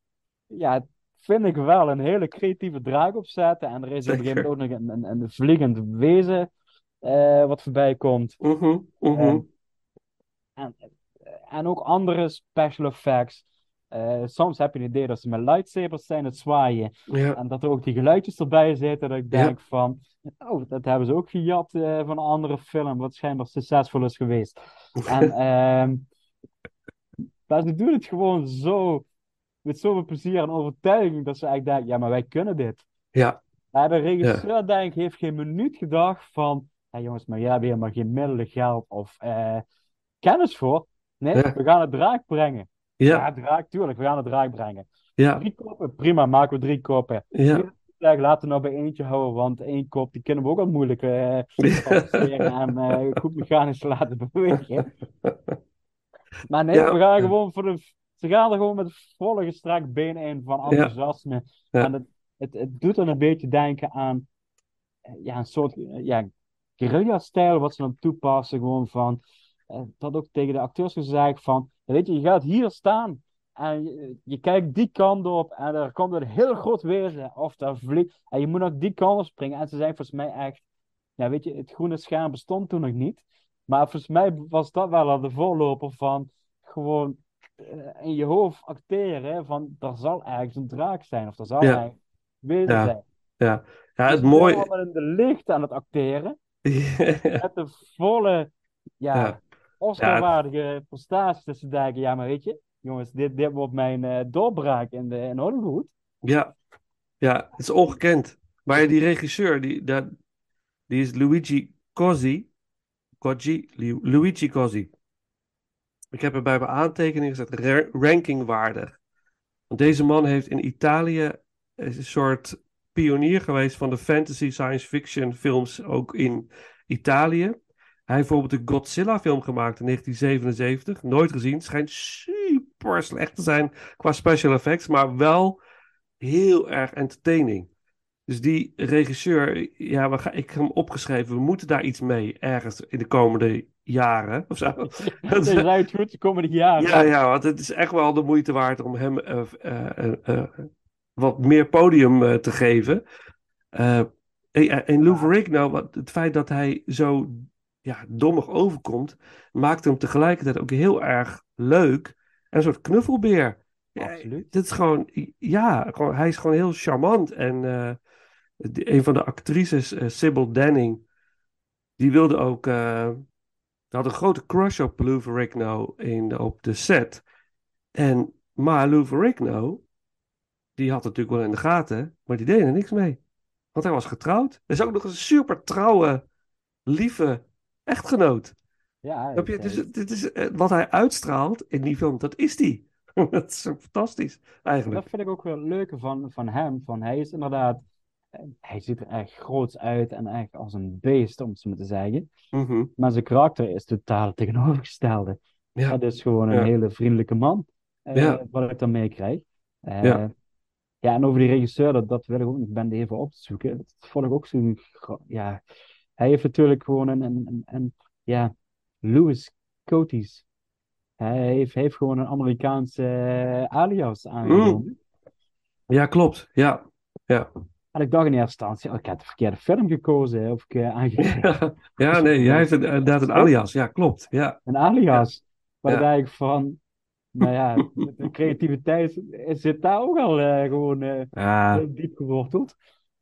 ja, vind ik wel, een hele creatieve draak opzetten. En er is op een gegeven moment ook nog een, een, een vliegend wezen eh, wat voorbij komt. Mhm, mhm. En, en ook andere special effects. Eh, soms heb je het idee dat ze met lightsabers zijn het zwaaien. Ja, En dat er ook die geluidjes erbij zitten. Dat ik Ja. denk van, oh, dat hebben ze ook gejat eh, van een andere film. Wat schijnbaar succesvol is geweest. En, ehm maar ze doen het gewoon zo, met zoveel plezier en overtuiging, dat ze eigenlijk denken, ja, maar wij kunnen dit. ja, de regisseur, denk ik, heeft geen minuut gedacht van, ja jongens, maar jij hebt helemaal geen middelen, geld of eh, kennis voor. Nee, we gaan het draak brengen. Ja, draak, tuurlijk, we gaan het draak brengen. ja, Drie koppen, prima, maken we drie koppen. ja. Laten we nou bij eentje houden, want één kop die kunnen we ook wel moeilijk eh en eh, goed mechanisch laten bewegen. Maar nee, Ja. we gaan gewoon voor de. Ze gaan er gewoon met volle gestrekt been in van enthousiasme. Ja. En het, het, het doet dan een beetje denken aan eh, ja, een soort eh, ja, guerrilla-stijl, wat ze dan toepassen. Gewoon van. eh, dat ook tegen de acteurs gezegd van. Weet je, je gaat hier staan. En je, je kijkt die kant op en er komt een heel groot wezen. Of daar vliegt. En je moet ook die kant op springen. En ze zijn volgens mij echt. Ja, weet je, het groene scherm bestond toen nog niet. Maar volgens mij was dat wel al de voorloper van gewoon eh, in je hoofd acteren. hè, Van er zal ergens een draak zijn. Of er zal Ja. ergens een wezen Ja. zijn. Ja, ja Dus het mooie. allemaal in de licht aan het acteren. <laughs> Met de volle, Ja. Oscar-waardige prestaties. Dat ze denken, ja, maar weet je, jongens, dit, dit wordt mijn eh, doorbraak in, de, in Hollywood. Ja, ja, het is ongekend. Maar die regisseur, die, dat, die is Luigi. Cozzi, Lu- Luigi Cozzi. Ik heb er bij mijn aantekeningen gezet, ra- rankingwaardig. Want deze man heeft in Italië een soort pionier geweest van de fantasy science fiction films, ook in Italië. Hij heeft bijvoorbeeld de Godzilla film gemaakt in 1977. Nooit gezien. Schijnt super slecht te zijn qua special effects, maar wel heel erg entertaining. Dus die regisseur, ja, we gaan, ik heb hem opgeschreven, we moeten daar iets mee ergens in de komende jaren. Of zo. <laughs> Dat is uit goed de komende jaren. Ja, ja, want het is echt wel de moeite waard om hem eh, eh, eh, wat meer podium te geven. En Lou Ferrigno, wat het feit dat hij zo ja, dommig overkomt, maakt hem tegelijkertijd ook heel erg leuk. En een soort knuffelbeer. Ja, Absoluut. Dit is gewoon, ja, gewoon, hij is gewoon heel charmant. En eh, die- een van de actrices, eh, Sybil Danning, die wilde ook, eh, had een grote crush op Lou Ferrigno in, op de set. En, maar Lou Ferrigno, die had het natuurlijk wel in de gaten, maar die deed er niks mee. Want hij was getrouwd. Hij is ook nog een super trouwe, lieve echtgenoot. Ja, Snap je? het, Dus dit is, eh, wat hij uitstraalt in die film, dat is die. <laughs> dat is ook fantastisch, eigenlijk. Dat vind ik ook wel het leuke van, van hem. Van hij is inderdaad, eh, hij ziet er echt groots uit en echt als een beest, om het zo maar te zeggen. Mhm. Maar zijn karakter is totaal tegenovergestelde. Ja. Dat is gewoon een Ja. hele vriendelijke man, eh, Ja. wat ik dan meekrijg. Eh, Ja. ja, en over die regisseur, dat, dat wil ik ook, ik ben die even op te zoeken. Dat vond ik ook zo, gra- ja. Hij heeft natuurlijk gewoon een, een, een, ja, Louis Cotes. Hij heeft, heeft gewoon een Amerikaanse eh, alias aangenomen. Ja, klopt. Ja. Ja. En ik dacht in eerste instantie, oh, ik heb de verkeerde film gekozen, of ik eh, <laughs> ja, nee, <laughs> jij heeft een- inderdaad een alias. Ja, klopt. Ja. Een alias. Maar Ja. dan denk ik van, nou ja, de creativiteit zit daar ook al eh, gewoon eh, diep geworteld.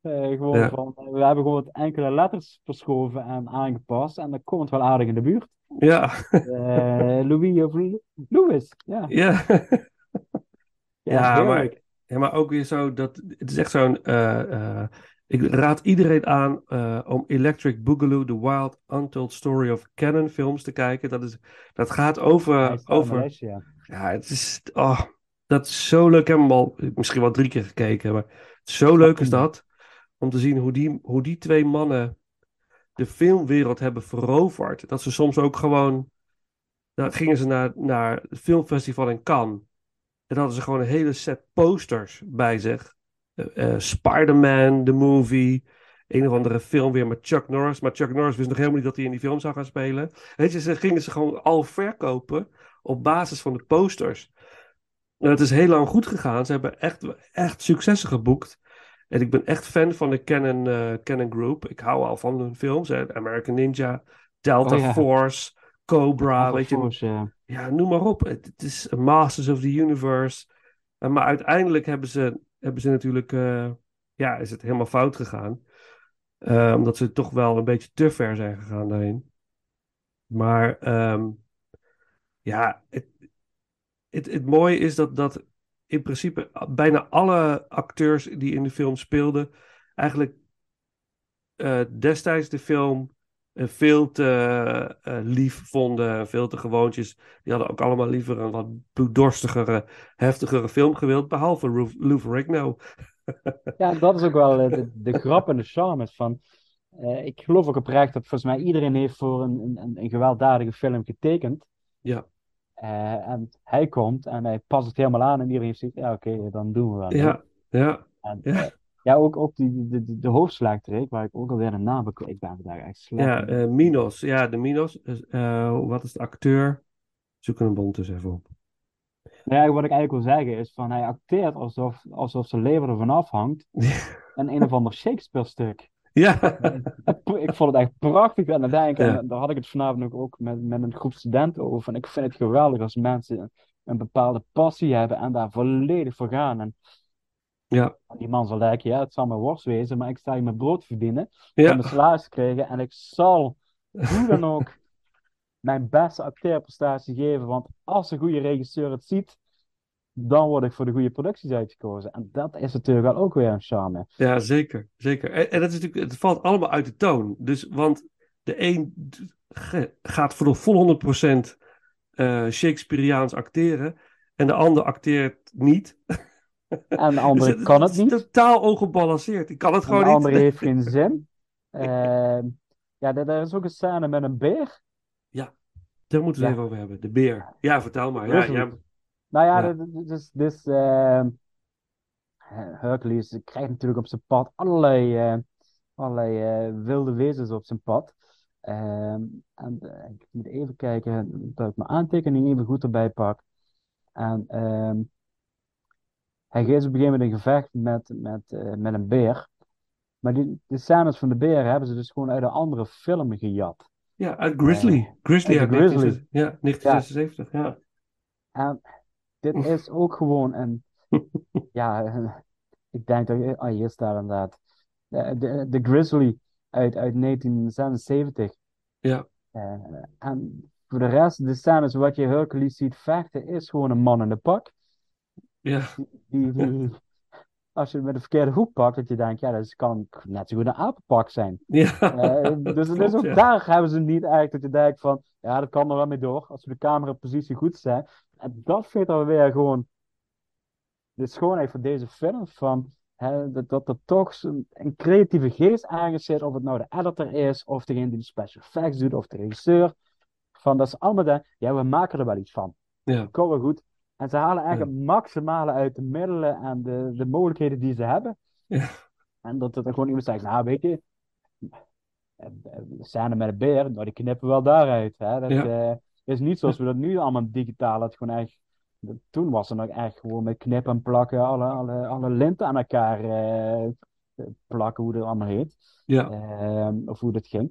Eh, gewoon Ja. van, we hebben gewoon wat enkele letters verschoven en aangepast. En dan komt het wel aardig in de buurt. Ja. Eh, <laughs> Louis of Louis, ja. Ja. Ja, maar, ja, maar ook weer zo dat het is echt zo'n. eh, eh, ik raad iedereen aan eh, om Electric Boogaloo, The Wild Untold Story of Canon films te kijken. Dat, is, dat gaat over. over ja, het is. Oh, dat is zo leuk. Ik heb hem al misschien wel drie keer gekeken. Maar zo leuk is dat. Om te zien hoe die, hoe die twee mannen de filmwereld hebben veroverd. Dat ze soms ook gewoon. Dan gingen ze naar, naar het filmfestival in Cannes. En hadden ze gewoon een hele set posters bij zich. Eh, Spider-Man, the movie. Een of andere film weer met Chuck Norris. Maar Chuck Norris wist nog helemaal niet dat hij in die film zou gaan spelen. Weet je, ze gingen ze gewoon al verkopen op basis van de posters. En het is heel lang goed gegaan. Ze hebben echt, echt successen geboekt. En ik ben echt fan van de Canon, Canon Group. Ik hou al van hun films. Hè. American Ninja, Delta Oh ja. Force, Cobra. Weet je, ja. ja, noem maar op. Het, het is Masters of the Universe. Maar uiteindelijk hebben ze, hebben ze natuurlijk, eh, ja, is het helemaal fout gegaan. Eh, omdat ze toch wel een beetje te ver zijn gegaan daarin. Maar ehm, ja, het, het, het mooie is dat, dat in principe bijna alle acteurs die in de film speelden, eigenlijk eh, destijds de film eh, veel te eh, lief vonden, veel te gewoontjes. Die hadden ook allemaal liever een wat bloeddorstigere, heftigere film gewild, behalve Lou Lou Ferrigno. <laughs> Ja, dat is ook wel de, de grap en de charme van. ik geloof ook oprecht dat volgens mij iedereen heeft voor een, een, een gewelddadige film getekend. Ja. Eh, en hij komt en hij past het helemaal aan en iedereen heeft zoiets, ja oké, dan doen we wel. Ja, ja, En, ja. eh, ja, ook, ook die, de, de, de hoofdslaagtreek, waar ik ook alweer een naam heb. Ik ben vandaag echt slecht. ja eh, Minos. Ja, de Minos. Eh, wat is de acteur? Zoek een bond dus even op. Nou ja, wat ik eigenlijk wil zeggen is van hij acteert alsof, alsof zijn leven ervan afhangt. <laughs> En een of ander Shakespeare-stuk. Ja, Ik vond het echt prachtig aan het denken. Ja. En daar had ik het vanavond ook, ook met, met een groep studenten over. En ik vind het geweldig als mensen een bepaalde passie hebben en daar volledig voor gaan. En ja, die man zal denken, ja, het zal mijn worst wezen, maar ik sta hier mijn brood verdienen. ja. En mijn salaris krijgen. En ik zal, hoe dan <laughs> ook, mijn beste acteerprestatie geven. Want als een goede regisseur het ziet, dan word ik voor de goede producties uitgekozen. En dat is natuurlijk wel ook weer een charme. Ja, zeker. zeker. En, en dat is natuurlijk, het valt allemaal uit de toon. Dus, want de een gaat voor de vol 100% eh Shakespeareaans acteren. En de ander acteert niet. <laughs> En de andere <laughs> Dus kan het is niet. totaal ongebalanceerd. Ik kan het En gewoon de niet. andere <laughs> heeft geen zin. Ehm, ja, er, er is ook een scène met een beer. Daar moeten we het Ja. even over hebben. De beer. Ja, vertel maar. Ja, ja, Nou ja, Ja. dus, dus ehm, Hercules krijgt natuurlijk op zijn pad allerlei, eh, allerlei eh, wilde wezens op zijn pad. Ehm, en eh, ik moet even kijken dat ik mijn aantekening even goed erbij pak. En ehm, hij gaat op een gegeven moment in gevecht met, met, eh, met een beer. Maar die, de scènes van de beer hebben ze dus gewoon uit een andere film gejat. ja, uit Grizzly. Grizzly uit Grizzly. 1976. Ja, 1976. Ja. En dit is ook gewoon een, <laughs> ja, ik denk dat, ah, hier staat inderdaad, de, de, de Grizzly uit, uit 1976. Ja. Eh, en voor de rest, de scènes wat je Hercules ziet vechten, is gewoon een man in de pak. Ja. Die, die, <laughs> als je het met de verkeerde hoek pakt, dat je denkt, ja, dat kan net zo goed een apenpak zijn. Ja. Eh, dus, dus ook ja. daar hebben ze niet eigenlijk dat je denkt van, ja, dat kan er wel mee door, als we de camerapositie goed zijn. En dat vind ik dan weer gewoon de schoonheid van deze film, van, hè, dat, dat er toch een creatieve geest aange zit, of het nou de editor is, of degene die de special effects doet, of de regisseur. Van dat ze allemaal denken, ja, we maken er wel iets van. Ja. Komt wel goed. En ze halen eigenlijk het maximale uit de middelen en de, de mogelijkheden die ze hebben. Ja. En dat er gewoon iemand zegt, nou weet je, eh, eh, scène met een beer, nou die knippen we wel daaruit. Hè? Dat Ja. eh, is niet zoals we dat nu allemaal digitaal, dat gewoon echt, toen was er nog echt gewoon met knippen en plakken, alle, alle, alle linten aan elkaar eh, plakken, hoe dat allemaal heet. Ja. Ehm, of hoe dat ging.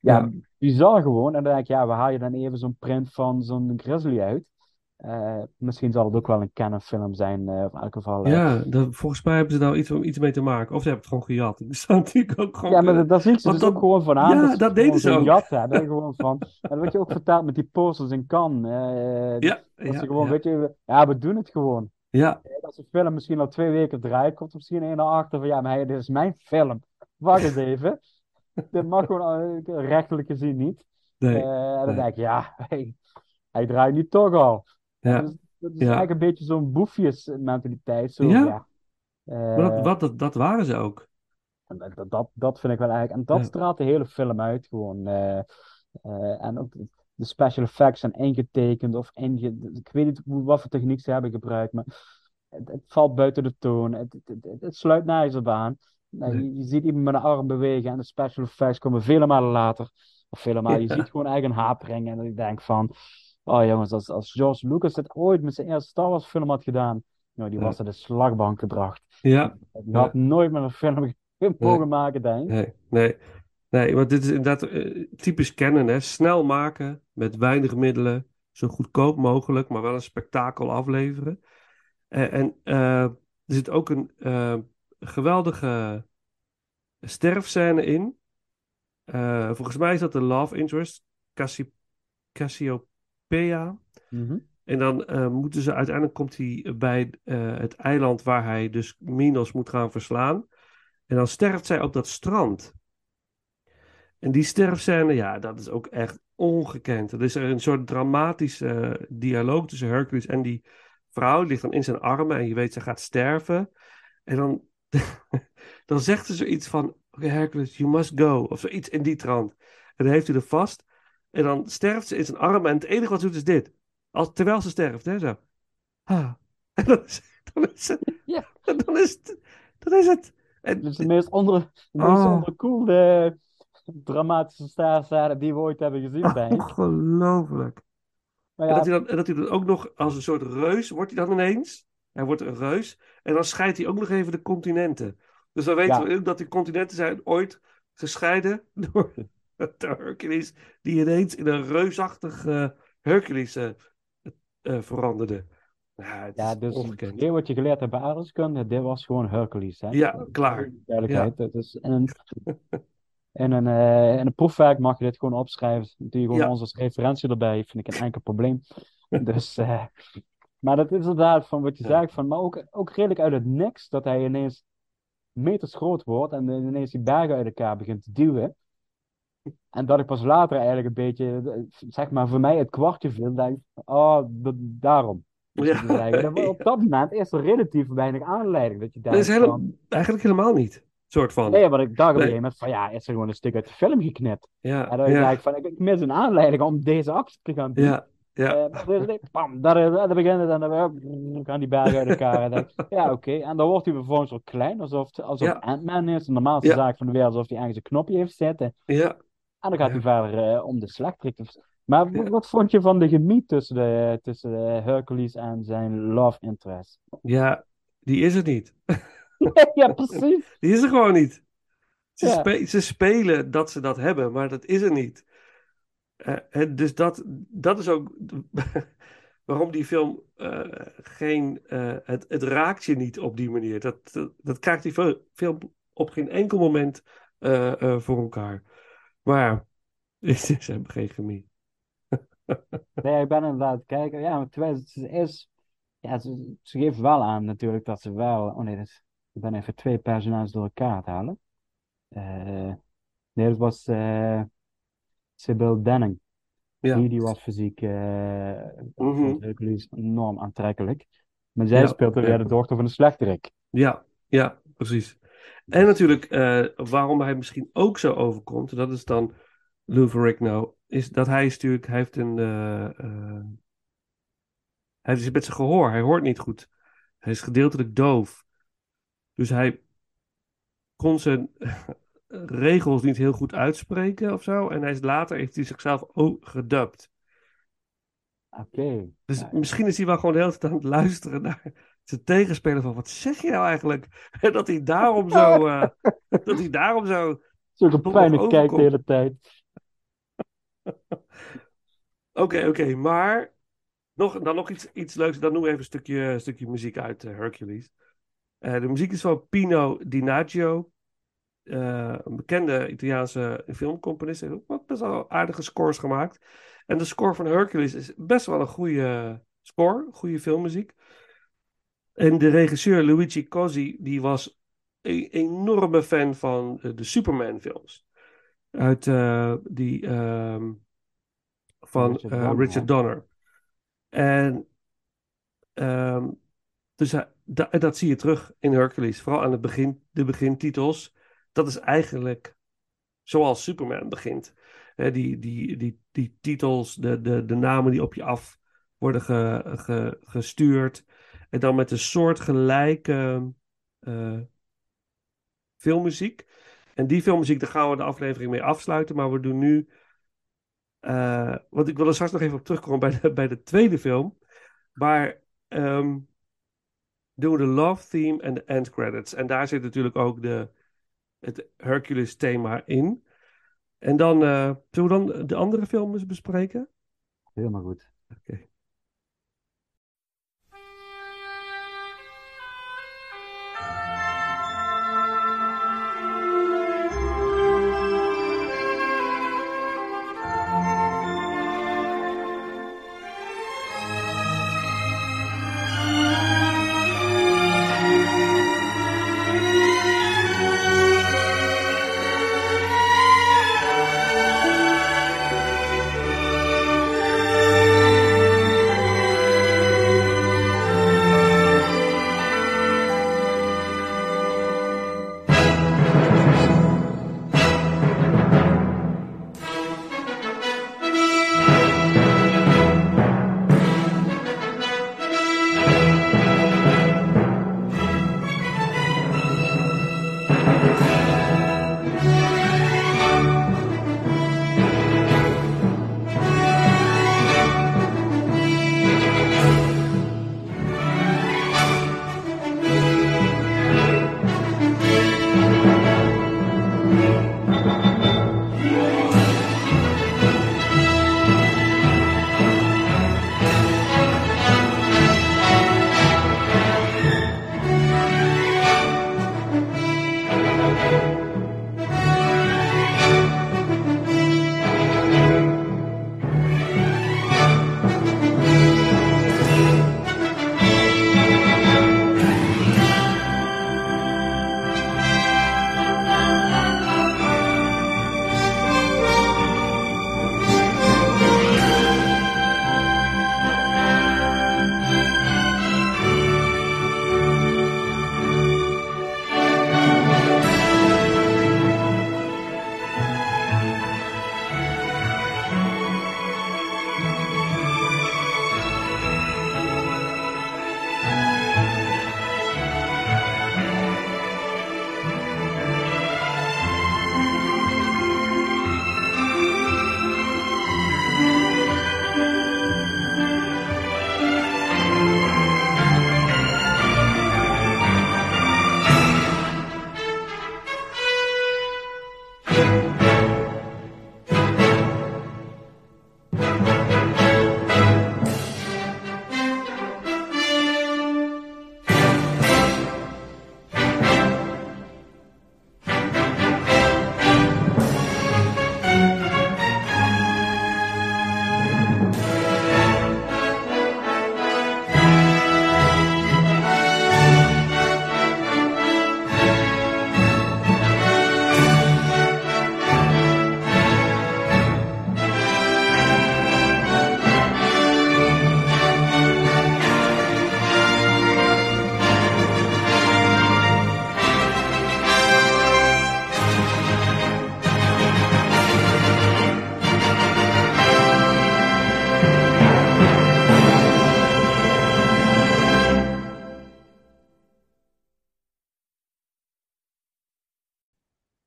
Ja, Ja. bizar gewoon. En dan denk ik, ja, we haal je dan even zo'n print van zo'n Grizzly uit. Eh, misschien zal het ook wel een Canon film zijn, of in elk geval. eh, Ja, dat, volgens mij hebben ze daar iets, iets mee te maken. Of ze hebben het gewoon gejat. Dat zou natuurlijk ook gewoon Ja, maar kunnen. dat, dat zie ik ze dus dat- ook gewoon van aan. ja, dat deden ze ook. jat. Gewoon van, <laughs> en wat je ook vertelt met die posters in Cannes. eh, Ja, dat ja, ze gewoon, ja. weet je, ja, we doen het gewoon. Ja, Als een film misschien al twee weken draait, komt er misschien een naar achter van, ja, maar hey, dit is mijn film. Wacht eens even. <laughs> dit mag gewoon rechtelijk gezien niet. nee. En dan nee. denk ik, ja, <laughs> hey, hij draait nu toch al. Ja. Dus, dat is Ja. eigenlijk een beetje zo'n boefjes mentaliteit. Zo, Ja. ja. Eh, Wat, wat, dat, dat waren ze ook. en dat, dat- dat, vind ik wel eigenlijk. En dat straalt de hele film uit gewoon. eh, eh, en ook de, special effects zijn ingetekend of inge... Ik weet niet hoe, wat voor techniek ze hebben gebruikt, maar het, het valt buiten de toon. Het, het, sluit nergens op aan. Nou, je, je ziet iemand met een arm bewegen en de special effects komen vele malen later. Of vele malen. Je ziet gewoon eigenlijk een hapering en ik denk van... Oh jongens, als, als George Lucas dit ooit met zijn eerste Star Wars film had gedaan, nou, die was er de slagbank gebracht. Ja, Die had nooit meer een film mogen maken, denk ik. nee, nee. Nee, want dit is inderdaad eh, typisch kennen, hè. Snel maken, met weinig middelen, zo goedkoop mogelijk, maar wel een spektakel afleveren. Eh, en eh, er zit ook een geweldige sterfscène in. Volgens mij is dat de love interest, Cassiopeia. Mhm. En dan eh, moeten ze uiteindelijk komt hij bij eh, het eiland waar hij dus Minos moet gaan verslaan. En dan sterft zij op dat strand. En die sterfscène, ja, dat is ook echt ongekend. Er is er een soort dramatische eh, dialoog tussen Hercules en die vrouw. Die ligt dan in zijn armen en je weet ze gaat sterven. En dan, <laughs> dan zegt ze zoiets van: Hercules, you must go. Of zoiets in die trant. En dan heeft hij er vast. En dan sterft ze in zijn armen. En het enige wat ze doet is dit. Als, terwijl ze sterft, hè, zo. Ah. <laughs> En dan is, dan is het. <laughs> Ja. En <laughs> dan is het. Dan is het. En, Dat is de meest onder, de meest Oh. onderkoelde dramatische staarzade die we ooit hebben gezien, denk ik. ongelooflijk. Maar En ja, dat hij, dan, en dat hij dan ook nog als een soort reus wordt hij dan ineens. Hij wordt een reus. En dan scheidt hij ook nog even de continenten. Dus dan weten Ja. we ook dat die continenten zijn ooit gescheiden door <laughs> de Hercules. Die ineens in een reusachtig eh, Hercules eh, eh, veranderde. Ja, ja, dus ongekend. wat je geleerd hebt bij aardrijkskunde, dit was gewoon Hercules. Hè? Ja, klaar. Duidelijkheid. Dat is in een, <laughs> in, een, in een proefwerk mag je dit gewoon opschrijven. Doe je gewoon Ja. ons als referentie erbij, vind ik een enkel probleem. <laughs> Dus, maar dat is inderdaad van wat je Ja. zegt, van, maar ook, ook redelijk uit het niks, dat hij ineens meters groot wordt en ineens die bergen uit elkaar begint te duwen. En dat ik pas later eigenlijk een beetje, eh, zeg maar, voor mij het kwartje viel. Denk, oh, dat, daarom. Dus Ja. Dat- Op dat moment is er relatief weinig aanleiding. Dat je Dat denkt is van, eigenlijk helemaal niet. Soort van. nee, wat ik dacht op een gegeven moment van, ja, is er gewoon een stuk uit de film geknipt. Ja, En dan denk ja, ik van, ik, ik mis een aanleiding om deze actie te gaan doen. ja, ja. Eh, nee, bam, daar, is- daar begint het en dan gaan die bergen uit elkaar. En dan, ja, oké. En dan wordt hij vervolgens wat klein, alsof, alsof Ja. Ant-Man is. De normaalste Ja. zaak van de wereld, alsof hij ergens een knopje heeft zitten. ja. En dan gaat hij verder eh, om de slechterik. te- Maar wat vond je van de gemiet tussen, de, tussen de Hercules en zijn love interest? Ja, die is er niet. <laughs> ja, precies. <laughs> Die is er gewoon niet. Ze, Ja. spe- ze spelen dat ze dat hebben, maar dat is er niet. Eh, dus dat, dat is ook <laughs> waarom die film eh, geen. eh, het, het raakt je niet op die manier. Dat, dat, dat krijgt die fil- film op geen enkel moment eh, eh, voor elkaar. Maar <laughs> ze hebben geen chemie. <laughs> Nee, ik ben inderdaad kijken. Ja, maar terwijl ze is. Ja, ze, ze geeft wel aan natuurlijk dat ze wel. Oh nee, dat ik ben even twee personages door elkaar het halen. Eh, nee, dat was eh Sybil Denning. Ja. Die, die was fysiek Hercules enorm aantrekkelijk. Maar zij Ja, speelt ja. weer de dochter van de slechterik. Ja, ja, precies. En natuurlijk, eh, waarom hij misschien ook zo overkomt, dat is dan Lou Ferrigno, is dat hij is natuurlijk, hij heeft een, eh, hij is met zijn gehoor, hij hoort niet goed. Hij is gedeeltelijk doof. Dus hij kon zijn <laughs> regels niet heel goed uitspreken of zo. En hij is later, heeft hij zichzelf ook gedubt. Oké. Dus Ja, misschien is hij wel gewoon de hele tijd aan het luisteren naar zijn tegenspeler van wat zeg je nou eigenlijk? En <laughs> dat hij daarom zo, <laughs> eh, dat hij daarom zo. Zulke nog pijnlijk kijkt de hele tijd. <laughs> Oké, oké, maar nog, dan nog iets, iets leuks. Dan doen we even een stukje, een stukje muziek uit eh, Hercules. Eh, de muziek is van Pino Di Naggio, een bekende Italiaanse filmcomponist. Hij heeft ook wat best wel aardige scores gemaakt. En de score van Hercules is best wel een goede score, goede filmmuziek. En de regisseur Luigi Cosi, die was een enorme fan van eh, de Superman-films. Uit eh, die ehm, van Richard eh, Donner, Richard? Donner. En ehm, dus hij- da- dat zie je terug in Hercules. Vooral aan het begin, de begintitels. Dat is eigenlijk zoals Superman begint. Die, die, die, die titels, de, de, de namen die op je af worden ge, ge- gestuurd. En dan met een soortgelijke eh filmmuziek. En die filmmuziek, daar gaan we de aflevering mee afsluiten. Maar we doen nu. eh, want ik wil er straks nog even op terugkomen bij de, <laughs> bij de tweede film. Maar ehm, doen we de love theme en de end credits. En daar zit natuurlijk ook de, het Hercules thema in. En dan eh zullen we dan de andere film eens bespreken? Helemaal goed. Oké.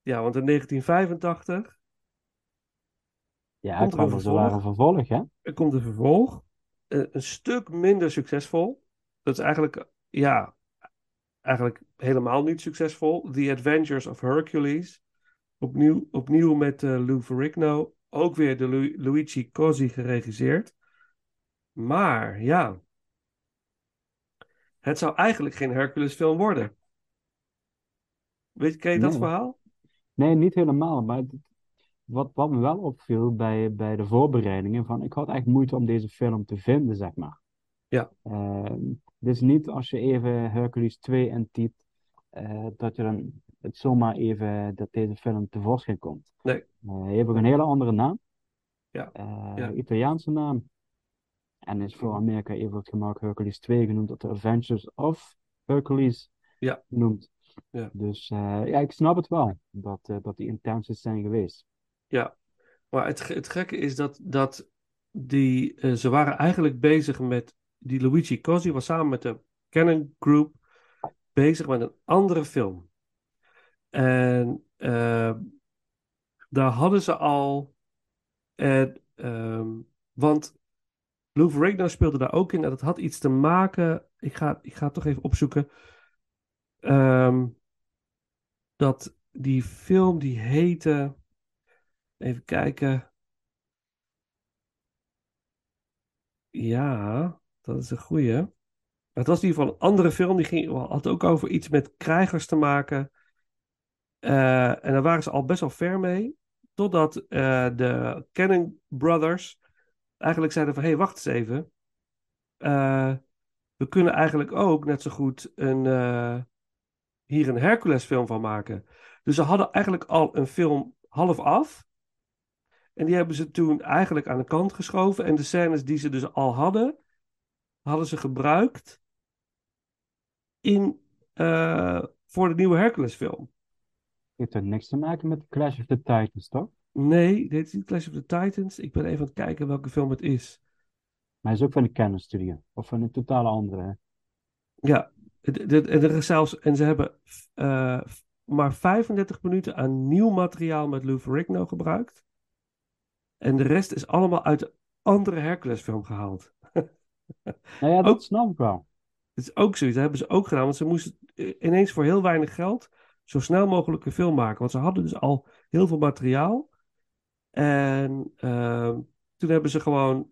Ja, want in 1985 Ja, Komt het er een er een vervolg, hè? er komt een vervolg. eh, een stuk minder succesvol. Dat is eigenlijk, ja, eigenlijk helemaal niet succesvol. The Adventures of Hercules. Opnieuw, opnieuw met eh, Lou Ferrigno. Ook weer de Lu- Luigi Cosi geregisseerd. Maar ja, het zou eigenlijk geen Hercules film worden. Weet, ken je dat Nee. verhaal? Nee, niet helemaal. Maar het- wat, wat me wel opviel bij, bij de voorbereidingen, van ik had echt moeite om deze film te vinden, zeg maar. Ja. Ehm, het is niet als je even Hercules 2 intypt, eh dat je dan het zomaar even, dat deze film tevoorschijn komt. Nee. Eh, hij heeft ook een hele andere naam. Ja. Eh, Ja. Italiaanse naam. En is voor Amerika even het gemak Hercules 2 genoemd, dat de Adventures of Hercules Ja. noemt. Ja. Dus eh, ja, ik snap het wel, dat, eh, dat die intenties zijn geweest. Ja, maar het, het gekke is dat, dat die, eh, ze waren eigenlijk bezig met, die Luigi Cosi was samen met de Canon Group bezig met een andere film. En eh, daar hadden ze al, en, ehm, want Lou Ferrigno speelde daar ook in en dat had iets te maken, ik ga, ik ga het toch even opzoeken, Ehm, dat die film die heette... Even kijken. Ja, dat is een goeie. Het was in ieder geval een andere film. Die ging, had ook over iets met krijgers te maken. Eh, en daar waren ze al best wel ver mee. Totdat eh, de Cannon Brothers eigenlijk zeiden van... Hé, hey, wacht eens even. Eh, we kunnen eigenlijk ook net zo goed een, hier een Hercules film van maken. Dus ze hadden eigenlijk al een film half af. En die hebben ze toen eigenlijk aan de kant geschoven. En de scènes die ze dus al hadden, hadden ze gebruikt in, eh, voor de nieuwe Hercules film. Heeft er niks te maken met Clash of the Titans, toch? Nee, dit is niet Clash of the Titans. Ik ben even aan het kijken welke film het is. Maar hij is ook van de Canon Studio. Of van een totale andere. hè? Ja, er is zelfs, en ze hebben eh, maar 35 minuten aan nieuw materiaal met Lou Ferrigno gebruikt. En de rest is allemaal uit de andere Hercules film gehaald. <laughs> Nou ja, dat Ook- snap ik wel. Het is ook zoiets, dat hebben ze ook gedaan. Want ze moesten eh, ineens voor heel weinig geld zo snel mogelijk een film maken. Want ze hadden dus al heel veel materiaal. En ehm, toen hebben ze gewoon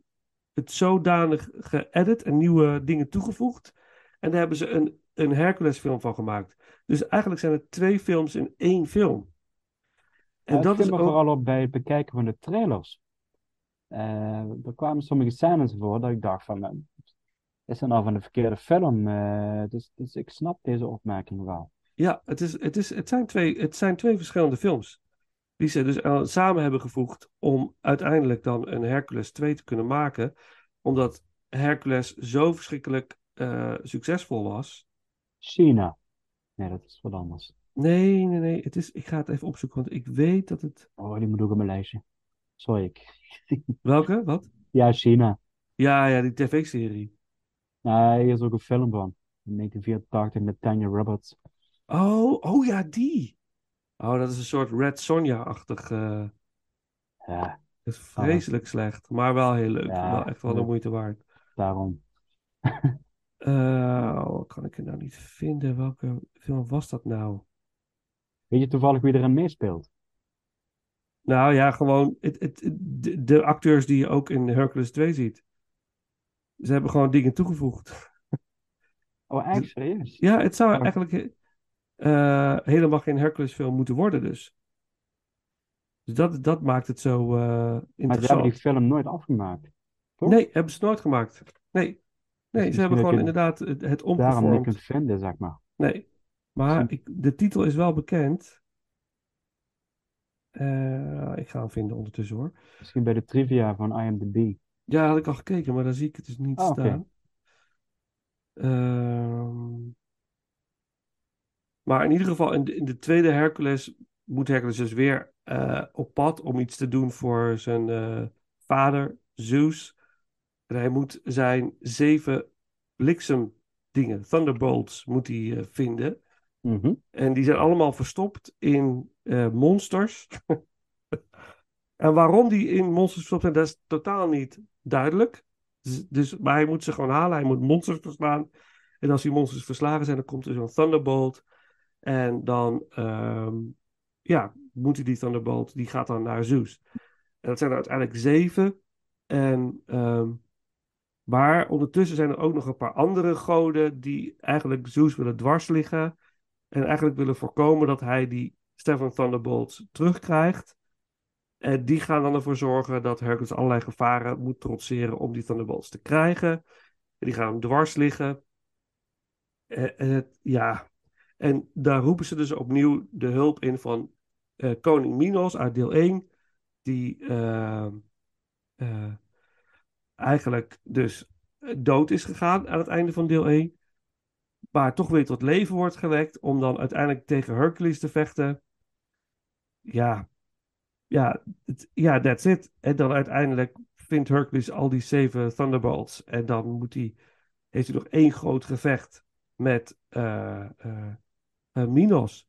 het zodanig geëdit en nieuwe dingen toegevoegd. En daar hebben ze een, een Hercules film van gemaakt. Dus eigenlijk zijn het twee films in één film. En Ja, dat is ook... vooral op bij het bekijken van de trailers. Eh, er kwamen sommige scènes voor dat ik dacht van, eh, is dat nou van de verkeerde film? Eh, dus, dus ik snap deze opmerking wel. Ja, het, is, het, is, het, zijn twee, het zijn twee verschillende films. Die ze dus samen hebben gevoegd om uiteindelijk dan een Hercules 2 te kunnen maken. Omdat Hercules zo verschrikkelijk eh, succesvol was. China. Nee, dat is wat anders. Nee, nee, nee. Het is, ik ga het even opzoeken, want ik weet dat het... Oh, die moet ook op mijn lijstje. Sorry, ik. <laughs> Welke? Wat? Ja, China. Ja, ja, die tv-serie. Nou, hier is ook een film van. In 1984 met Tanya Roberts. Oh, oh ja, die. Oh, dat is een soort Red Sonja-achtig... eh, Ja, het is vreselijk slecht, maar wel heel leuk. Ja, wel echt wel de moeite waard. daarom. <laughs> Eh, oh, kan ik het nou niet vinden? Welke film was dat nou? Weet je toevallig wie erin meespeelt? Nou ja, gewoon het, het, de, de acteurs die je ook in Hercules 2 ziet. Ze hebben gewoon dingen toegevoegd. <laughs> Oh, echt serieus? Ja, het zou Oh. eigenlijk eh, helemaal geen Hercules film moeten worden dus. Dus dat, dat maakt het zo eh, Maar ze hebben interessant. die film nooit afgemaakt. toch? Nee, hebben ze nooit gemaakt. Nee, nee Dus ze hebben gewoon inderdaad het, het Daarom niet omgevormd. kunt vinden, zeg maar. Nee, maar ik, de titel is wel bekend. Eh, ik ga hem vinden ondertussen hoor. Misschien bij de trivia van IMDb. Ja, had ik al gekeken, maar daar zie ik het dus niet Ah, staan. Ehm, maar in ieder geval, in de, in de tweede Hercules moet Hercules dus weer eh, op pad om iets te doen voor zijn eh, vader, Zeus. En hij moet zijn zeven bliksemdingen, thunderbolts, moet hij eh, vinden. Mhm. En die zijn allemaal verstopt in eh, monsters. <laughs> en waarom die in monsters verstopt zijn, dat is totaal niet duidelijk. Dus, dus, maar hij moet ze gewoon halen. Hij moet monsters verslaan. En als die monsters verslagen zijn, dan komt er zo'n Thunderbolt. En dan, ehm, ja, moet hij die Thunderbolt, die gaat dan naar Zeus. En dat zijn er uiteindelijk zeven. En, ehm, maar ondertussen zijn er ook nog een paar andere goden die eigenlijk Zeus willen dwars liggen. En eigenlijk willen voorkomen dat hij die Stefan Thunderbolts terugkrijgt. En die gaan dan ervoor zorgen dat Hercules allerlei gevaren moet trotseren om die Thunderbolts te krijgen. En die gaan hem dwars liggen. En, en het- ja, en daar roepen ze dus opnieuw de hulp in van eh, koning Minos uit deel 1. Die eh, eh, eigenlijk dus dood is gegaan aan het einde van deel 1 maar toch weer tot leven wordt gewekt om dan uiteindelijk tegen Hercules te vechten. Ja, ja, het- ja, that's it. En dan uiteindelijk vindt Hercules al die zeven Thunderbolts en dan moet hij, heeft hij nog één groot gevecht met eh, eh, eh, Minos.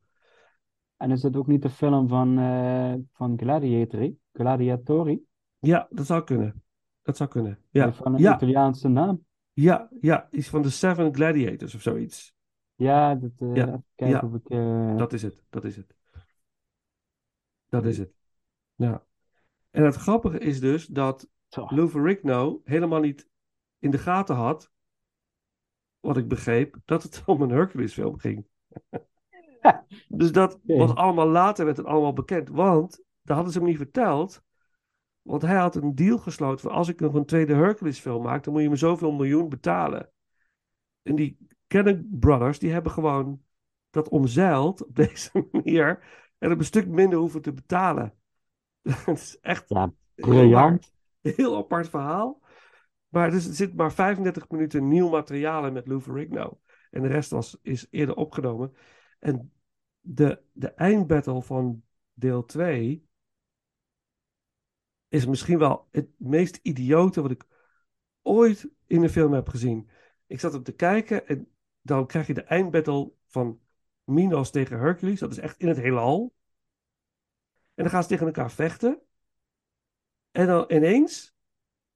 En is het ook niet de film van, eh van Gladiatori? Gladiatori? Ja, dat zou kunnen. Dat zou kunnen. Ja, Van een ja, Italiaanse naam. ja, ja, iets van de Seven Gladiators of zoiets. Ja, dat, Ja, even kijken ja. of ik... eh, Dat is het, dat is het. Dat is het. Ja. En het grappige is dus dat Ferrigno helemaal niet in de gaten had, wat ik begreep, dat het <laughs> om een Hercules film ging. <laughs> dus dat was allemaal later werd het allemaal bekend, want dat hadden ze hem niet verteld. Want hij had een deal gesloten van als ik nog een tweede Hercules film maak, dan moet je me zoveel miljoen betalen. En die Cannon Brothers, die hebben gewoon dat omzeild op <laughs> deze manier en hebben een stuk minder hoeven te betalen. <laughs> Het is echt Ja, heel briljant. raar. Heel apart verhaal. Maar dus er zit maar 35 minuten nieuw materiaal in met Lou Ferrigno. En de rest was, is eerder opgenomen. En de, de eindbattle van deel 2 is misschien wel het meest idiote wat ik ooit in een film heb gezien. Ik zat op te kijken en dan krijg je de eindbattle van Minos tegen Hercules. Dat is echt in het heelal. En dan gaan ze tegen elkaar vechten. En dan ineens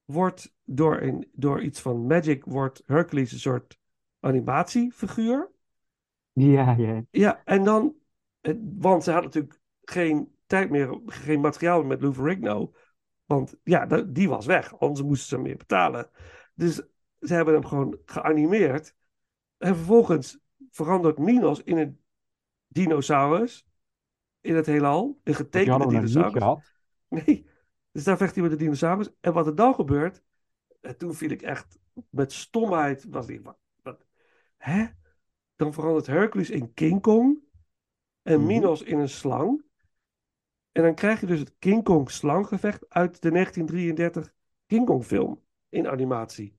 wordt door, een, door iets van Magic wordt Hercules een soort animatiefiguur. Ja, ja. Ja, en dan, eh, want ze had natuurlijk geen tijd meer, geen materiaal met Lou Ferrigno. Want ja, die was weg, anders moesten ze meer betalen. Dus ze hebben hem gewoon geanimeerd. En vervolgens verandert Minos in een dinosaurus. In het heelal. Een getekende dinosaurus. Nee. Dus daar vecht hij met de dinosaurus. En wat er dan gebeurt. En toen viel ik echt met stomheid. Was die, wat, wat, hè? Dan verandert Hercules in King Kong. En Mhm. Minos in een slang. En dan krijg je dus het King Kong slanggevecht uit de 1933 King Kong film. In animatie.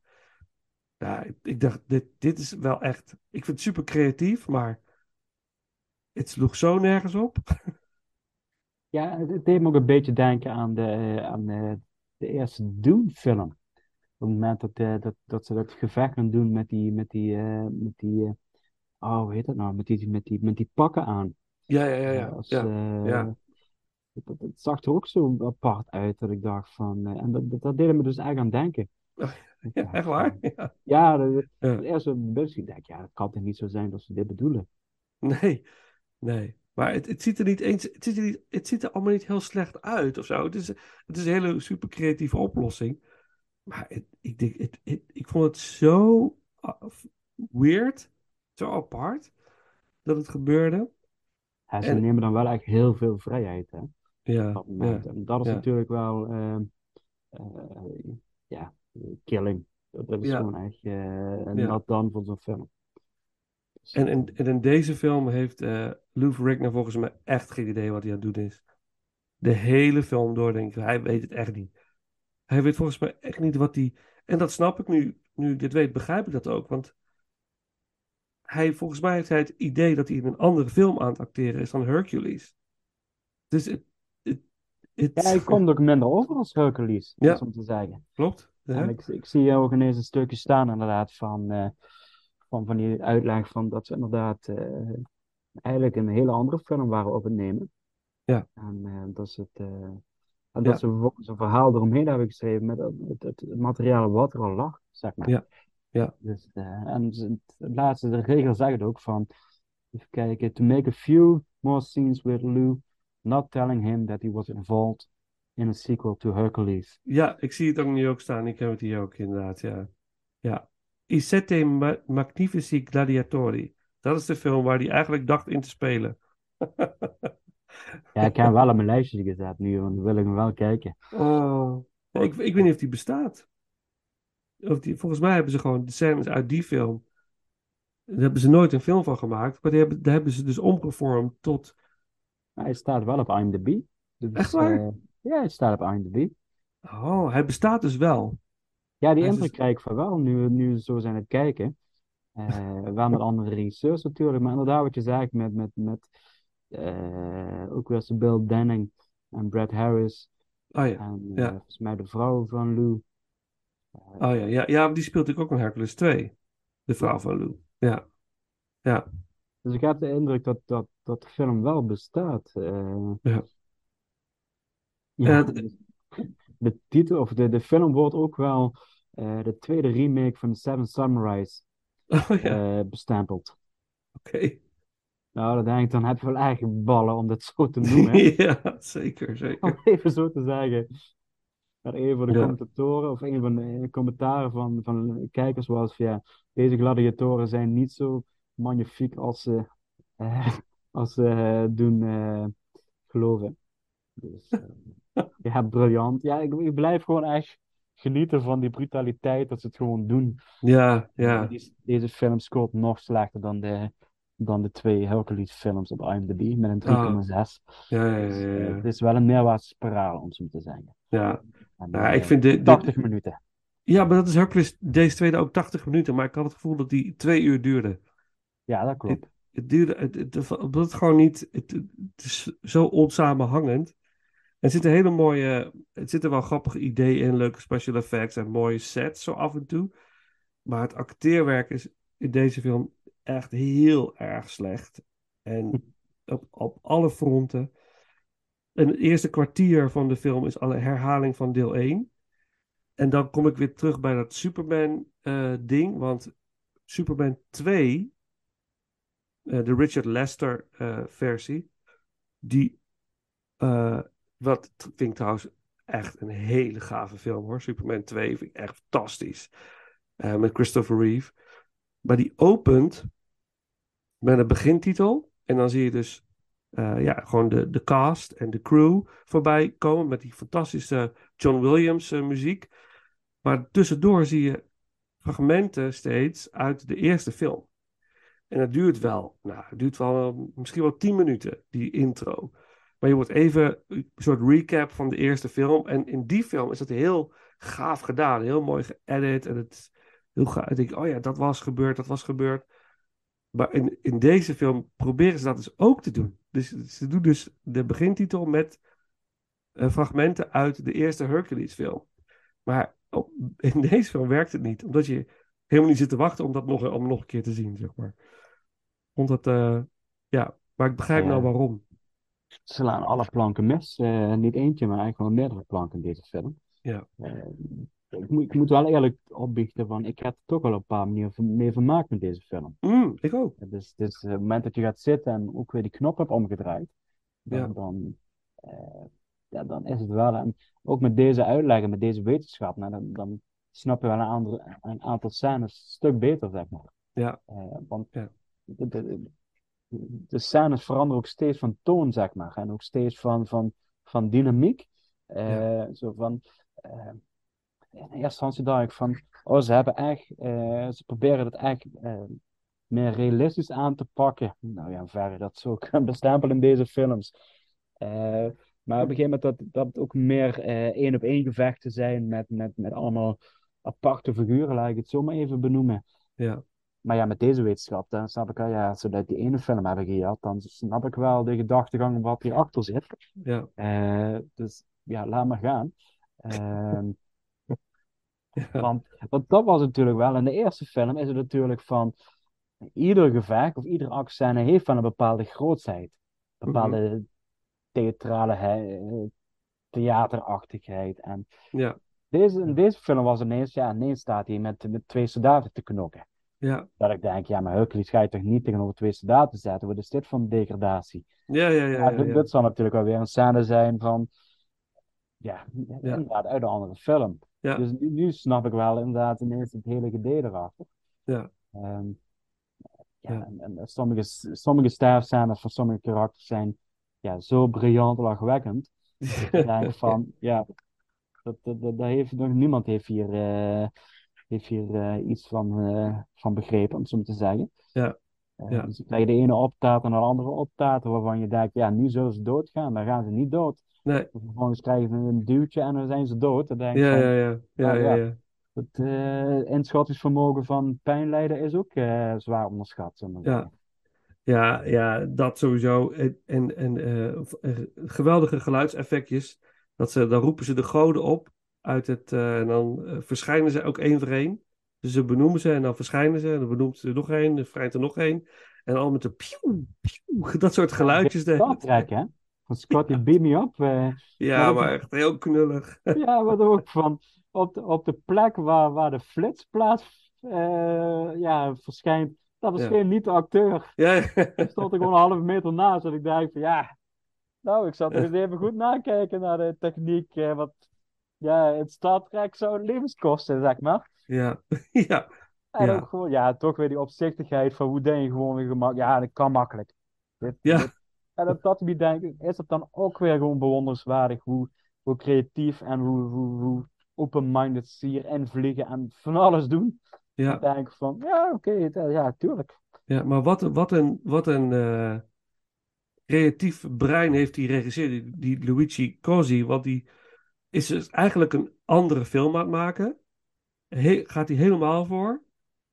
Ja, ik, dacht, dit, dit is wel echt. Ik vind het super creatief, maar. Het sloeg zo nergens op. <laughs> Ja, het, deed me ook een beetje denken aan de, aan de, de eerste Dune-film. Op het moment dat, eh, dat, dat ze dat gevecht gaan doen met die, met die, eh, met die eh, oh, hoe heet dat nou? Met die, met die, met die pakken aan. Ja, ja, ja. Ja, als, ja, ja. Dat, dat, dat zag er ook zo apart uit dat ik dacht van, eh, en dat, dat, dat deed me dus eigenlijk aan denken. Ja, echt waar? Ja. Ja, de, Ja. de denk, ja, dat kan toch niet zo zijn dat ze dit bedoelen. Nee, nee. Maar het, het ziet er niet eens. Het ziet er, niet, het ziet er allemaal niet heel slecht uit of zo. Het is, het is een hele super creatieve oplossing. Maar het, ik, denk, het, het- ik vond het zo ah, weird, zo apart dat het gebeurde. Ja, ze En- nemen dan wel echt heel veel vrijheid, hè, op Ja. En dat is ja. natuurlijk wel, ehm, eh, ja, killing. Dat, is Ja. gewoon echt, eh en Ja. dat dan voor zo'n film. Dus, En, en, en in deze film heeft eh Lou Ferrigno volgens mij echt geen idee wat hij aan het doen is. De hele film door denk ik, hij weet het echt niet. Hij weet volgens mij echt niet wat hij... En dat snap ik nu, nu ik dit weet, begrijp ik dat ook. Want hij, volgens mij heeft hij het idee dat hij in een andere film aan het acteren is dan Hercules. Dus het... Ja, hij komt ook minder over als Hercules, Ja. om te zeggen. Klopt. En ik, ik zie ook ineens een stukje staan inderdaad van, eh, van, van die uitleg van dat ze inderdaad eh, eigenlijk een hele andere film waar we op het nemen. Ja. En eh, dat is het, Ja. dat ze vervolgens een verhaal eromheen hebben geschreven met het, het, materiaal wat er al lag, zeg maar. Ja. Ja. Dus, en het laatste, de regel zegt het ook van, even kijken, to make a few more scenes with Lou, not telling him that he was involved in a sequel to Hercules. Ja, ik zie het ook nu ook staan. Ik heb het hier ook inderdaad, ja. Ja. I sette ma- magnifici gladiatori. Dat is de film waar hij eigenlijk dacht in te spelen. Ja, ik heb <laughs> hem wel op mijn lijstje gezet nu, want dan wil ik hem wel kijken. Oh. Ik, ik weet niet of die bestaat. Of die, volgens mij hebben ze gewoon de scènes uit die film. Daar hebben ze nooit een film van gemaakt. Maar die hebben, daar hebben ze dus omgevormd tot. Hij staat wel op IMDb. Dus, Echt waar? eh, ja, hij staat op IMDb. Oh, hij bestaat dus wel. Ja, die indruk dus- krijg ik van wel, nu, nu zo zijn het kijken. Eh, <laughs> wel met andere regisseurs natuurlijk, maar inderdaad wat je zegt met, met, met eh, ook weer Bill Denning en Brad Harris Oh ja. en Ja. volgens mij de vrouw van Lou. Oh ja, ja, ja, die speelt natuurlijk ook in Hercules 2. De vrouw van Lou. Ja. Ja. Dus ik heb de indruk dat, dat, dat de film wel bestaat. eh. Ja. Ja, dus de titel, of de, de film wordt ook wel eh, de tweede remake van The Seven Samurais <laughs> Oh ja. eh, bestempeld. Oké. <laughs> Nou, dan denk ik, dan heb je wel eigen ballen om dat zo te noemen. <laughs> ja, zeker, zeker. Om even zo te zeggen. Dat een van de Ja. commentatoren, of een van de commentaren van, van kijkers was van ja, deze gladiatoren zijn niet zo magnifiek als ze, eh, <laughs> als ze eh, doen eh, geloven. Dus ja, briljant. Ja, ik, ik blijf gewoon echt genieten van die brutaliteit dat ze het gewoon doen. Ja, ja. Deze, deze film scoort nog slechter dan de, dan de twee Hercules films op IMDb met een 3,6. Ja, ja, ja, Dus, ja, het is wel een neerwaartse spiraal, om zo te zeggen. Ja, En, Ja, ik vind de, de- 80 minuten. ja, maar dat is Hercules, deze tweede ook 80 minuten, maar ik had het gevoel dat die twee uur duurde. Ja, dat klopt. Het duurde, het, het, het, omdat het gewoon niet, het, het is zo onsamenhangend. Er zitten hele mooie, het zitten wel grappige ideeën in, leuke special effects en mooie sets zo af en toe. Maar het acteerwerk is in deze film echt heel erg slecht. En <laughs> op, op alle fronten. En het eerste kwartier van de film is alle herhaling van deel 1. En dan kom ik weer terug bij dat Superman-ding. want Superman 2, eh, de Richard Lester eh, versie, die, eh, wat vind ik trouwens echt een hele gave film hoor. Superman 2 vind ik echt fantastisch. Eh, met Christopher Reeve. Maar die opent met een begintitel. En dan zie je dus eh, ja, gewoon de, de cast en de crew voorbij komen met die fantastische John Williams eh, muziek. Maar tussendoor zie je fragmenten steeds uit de eerste film. En dat duurt wel, nou, het duurt wel eh, misschien wel 10 minuten, die intro. Maar je wordt even een soort recap van de eerste film. En in die film is dat heel gaaf gedaan, heel mooi geëdit. En het heel gaaf. Ik denk, oh ja, dat was gebeurd, dat was gebeurd. Maar in, in deze film proberen ze dat dus ook te doen. Dus ze doen dus de begintitel met eh, fragmenten uit de eerste Hercules-film. Maar op- <laughs> in deze film werkt het niet, omdat je helemaal niet zit te wachten om dat nog, om nog een keer te zien, zeg maar. Vond dat, eh, ja, maar ik begrijp nou waarom. Ze slaan alle planken mis. Eh, niet eentje, maar eigenlijk wel meerdere planken in deze film. Ja. Eh, ik, moet, ik moet wel eerlijk opbiechten van, ik heb er toch wel op een paar manieren mee vermaakt met deze film. Mm, ik ook. Dus, dus het moment dat je gaat zitten en ook weer die knop hebt omgedraaid, dan, Ja. dan, ja, dan is het wel. En ook met deze uitleggen, met deze wetenschap, nou, dan, dan snap je wel een, andere, een aantal scènes een stuk beter, zeg maar. Ja. Want Ja. De, de, de scènes veranderen ook steeds van toon, zeg maar. En ook steeds van, van, van dynamiek. Eh, Zo van, eh, in eerste instantie dacht ik van, oh, ze hebben echt, eh, ze proberen het echt meer realistisch aan te pakken. Nou ja, verre dat zo kan <laughs> bestempelen in deze films. Maar op een gegeven moment dat, dat het ook meer één op één gevechten zijn met, met, met allemaal aparte figuren, laat ik het zo maar even benoemen. Ja. Maar ja, met deze wetenschap, dan snap ik wel, ja, als ze dat die ene film hebben gehad, dan snap ik wel de gedachtegang wat hierachter zit. Ja. Eh, dus ja, laat maar gaan. Ehm, <laughs> Ja. want, want dat was natuurlijk wel, in de eerste film is het natuurlijk van, ieder gevecht of iedere actiescène heeft wel een bepaalde grootsheid. Bepaalde theatrale he- theaterachtigheid. En Ja, deze, in deze film was ineens, ja, ineens staat hij met, met twee soldaten te knokken. Ja, Dat ik denk, ja, maar Hercules ga je toch niet tegenover twee soldaten zetten? Wat is dit voor een degradatie? ja, ja, ja, Ja, ja, dit, zal natuurlijk wel weer een scène zijn van, ja, inderdaad, uit een andere film. Dus nu, nu snap ik wel inderdaad ineens het hele idee erachter. Ja. Ehm, ja, Ja. En, en sommige, sommige sterfscènes van sommige karakters zijn ja, zo briljant lachwekkend. Ik denk <laughs> van, ja, dat, dat, dat, dat heeft, nog niemand heeft hier, eh, heeft hier eh, iets van, eh, van begrepen, om het zo maar te zeggen. Ja. Eh, Ja. Dus dan krijg je de ene optater naar de andere optater, waarvan je denkt, ja, nu zullen ze doodgaan, dan gaan ze niet dood. Nee, Vervolgens krijgen ze een duwtje en dan zijn ze dood. Dan denk ik ja, ja, ja, ja, ja, ja. het eh, inschattingsvermogen van pijnlijden is ook eh, zwaar onderschat. Ja. Ja, ja, dat sowieso. En, en, en geweldige geluidseffectjes. Dat ze, dan roepen ze de goden op uit het. eh, en dan eh, verschijnen ze ook één voor één. Dus ze benoemen ze en dan verschijnen ze. En dan benoemt ze er nog één, dan verschijnt er nog één. En al met de pieuw, <laughs> dat soort geluidjes. de- Star Trek, hè? Van Scotty Beam Me Up. eh, Ja, maar echt heel knullig. <laughs> ja, wat ook van op de, op de plek waar, waar de flits plaats eh, ja, verschijnt. Dat was Ja. geen niet de acteur. Ja, Ik stond er gewoon een halve meter naast. En ik dacht van ja. Nou, ik zat er eens even goed nakijken naar de techniek. eh, wat ja, het Star Trek zou levens kosten, zeg maar. ja, <laughs> ja, En Ja. ook gewoon, ja, toch weer die opzichtigheid van hoe denk je gewoon weer gemak. Ja, dat kan makkelijk. Dit, Ja. dit- En op dat gebied denk ik, is het dan ook weer gewoon bewonderenswaardig hoe, hoe creatief en hoe, hoe, hoe open-minded ze hierin vliegen en van alles doen. ja. Denk van, ja, oké, ja, tuurlijk. Ja, maar wat, wat een, wat een eh, creatief brein heeft die regisseur, die, die Luigi Cosi, want die is dus eigenlijk een andere film aan het maken. He- gaat hij helemaal voor.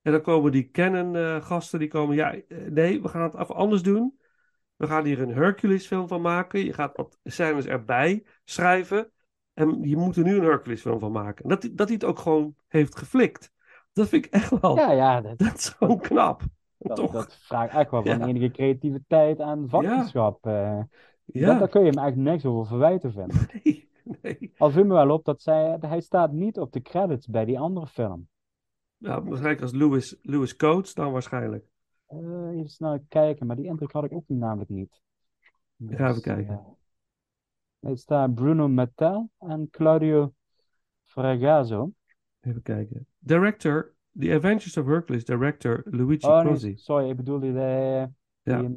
En dan komen die Canon-gasten, die komen, ja, eh, nee, we gaan het even anders doen. We gaan hier een Hercules-film van maken. Je gaat wat scènes erbij schrijven. En je moet er nu een Hercules-film van maken. En dat, hij- dat hij het ook gewoon heeft geflikt. Dat vind ik echt wel, Ja, ja, dat, <laughs> dat is gewoon knap. dat, Toch? dat vraagt echt wel van Ja. enige creativiteit en vakmanschap. eh. ja. Dat, daar kun je hem eigenlijk niks over verwijten vinden. <laughs> Nee, nee. Al viel me wel op dat zij, hij staat niet op de credits bij die andere film. Ja, waarschijnlijk als Louis, Louis Coates dan waarschijnlijk. Eh, even snel kijken, maar die indruk had ik ook namelijk niet. Ik ga even Dus, kijken. eh, het staat Bruno Mattel en Claudio Fragasso. Even kijken. Director, The Adventures of Hercules, director Luigi Oh nee, sorry, ik bedoelde de, Ja.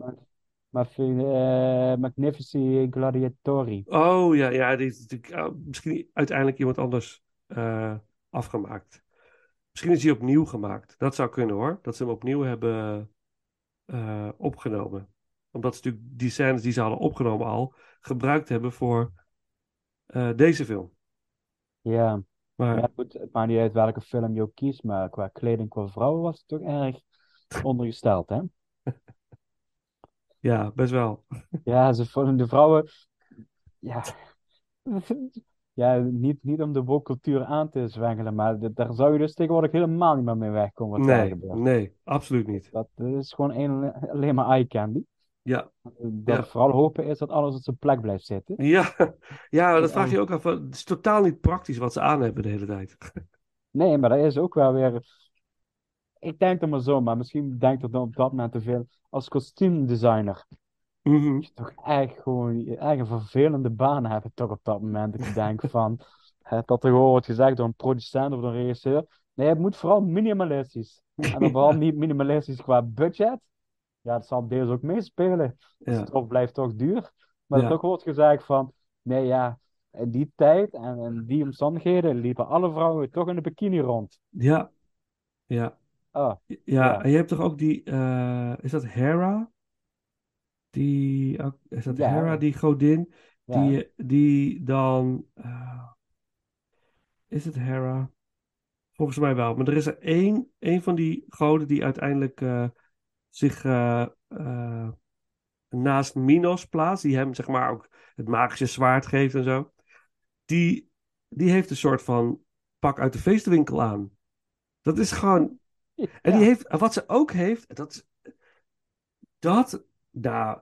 Die ma- ma- eh, Magnifici Gladiatori. Oh ja, ja, die is natuurlijk ah, misschien uiteindelijk iemand anders eh, afgemaakt. Misschien is hij opnieuw gemaakt. Dat zou kunnen hoor. Dat ze hem opnieuw hebben eh, opgenomen. Omdat ze natuurlijk die scènes die ze hadden opgenomen al gebruikt hebben voor deze film. Ja, Maar ja, goed, het maakt niet uit welke film je ook kiest, maar qua kleding, qua vrouwen was het toch erg <laughs> ondergesteld, hè? <laughs> ja, best wel. Ja, ze vonden de vrouwen. Ja. Ja, niet, niet om de woke-cultuur aan te zwengelen, maar daar zou je dus tegenwoordig helemaal niet meer mee wegkomen wat Nee, nee, absoluut niet. Dat is gewoon een, alleen maar eye candy. Ja, Dat Ja. vooral hopen is dat alles op zijn plek blijft zitten. ja, <laughs> ja, dat vraag je ook af. Het is totaal niet praktisch wat ze aan hebben de hele tijd. <laughs> Nee, maar dat is ook wel weer. Ik denk er maar zo, maar misschien denkt er dan op dat moment te veel. Als kostuumdesigner Mhm. je toch echt gewoon je eigen vervelende baan hebben, toch op dat moment. Dat ik <laughs> denk van, hè, dat er gewoon wordt gezegd door een producent of door een regisseur. Nee, het moet vooral minimalistisch. En dan <laughs> vooral niet minimalistisch qua budget. Ja, dat zal deze ook meespelen. Ja, stof blijft toch duur. Maar Ja. toch wordt gezegd van, nee ja, in die tijd en in die omstandigheden liepen alle vrouwen toch in de bikini rond. ja, ja. Ah, Ja, Ja. en je hebt toch ook die, eh, is dat Hera? Die, is dat Ja. Hera, die godin? ja. Die, die dan, eh, is het Hera? Volgens mij wel, maar er is er één, één van die goden die uiteindelijk eh, zich naast Minos plaatst, die hem zeg maar ook het magische zwaard geeft en zo. Die, die heeft een soort van pak uit de feestwinkel aan. Dat is gewoon En die heeft, wat ze ook heeft, dat, dat, nou,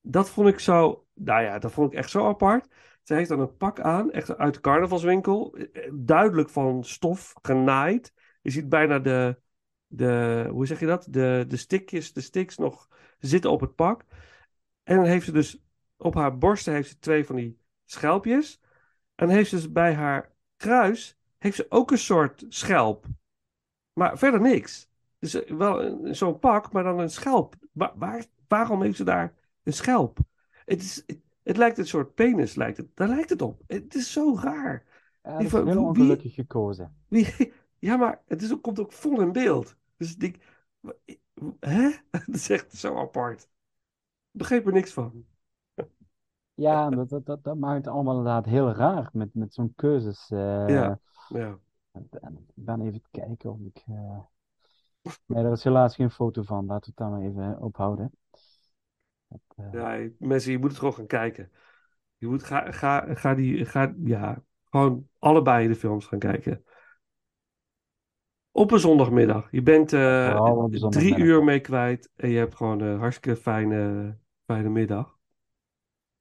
dat vond ik zo, nou ja, dat vond ik echt zo apart. Ze heeft dan een pak aan, echt uit de carnavalswinkel, eh, duidelijk van stof, genaaid. Je ziet bijna de, de hoe zeg je dat, de, de stikjes, de sticks nog zitten op het pak. En dan heeft ze dus, op haar borsten heeft ze twee van die schelpjes. En heeft ze dus bij haar kruis, heeft ze ook een soort schelp. Maar verder niks. Dus eh, wel een- zo'n pak, maar dan een schelp. Waar, waar, waarom heeft ze daar een schelp? Het, is, het, lijkt een soort penis, lijkt het. Daar lijkt het op. Het is zo raar. Ja, is heel ongelukkig gekozen. Wie, <laughs> ja, maar het is komt ook vol in beeld. Dus ik hè? <laughs> Dat is echt zo apart. Ik begreep er niks van. Ja, dat, dat, dat, dat maakt het allemaal inderdaad heel raar met, met zo'n keuzes. eh. Ja. Ja. Ik ben even kijken of ik. eh, Nee, er is helaas geen foto van. Laten we het dan maar even ophouden. Dat, eh, Ja, mensen, je moet het gewoon gaan kijken. Je moet ga, ga, ga die, ga, ja, gewoon allebei de films gaan kijken. Op een zondagmiddag. Je bent eh, op een drie zondagmiddag. uur mee kwijt en je hebt gewoon een hartstikke fijne, fijne middag.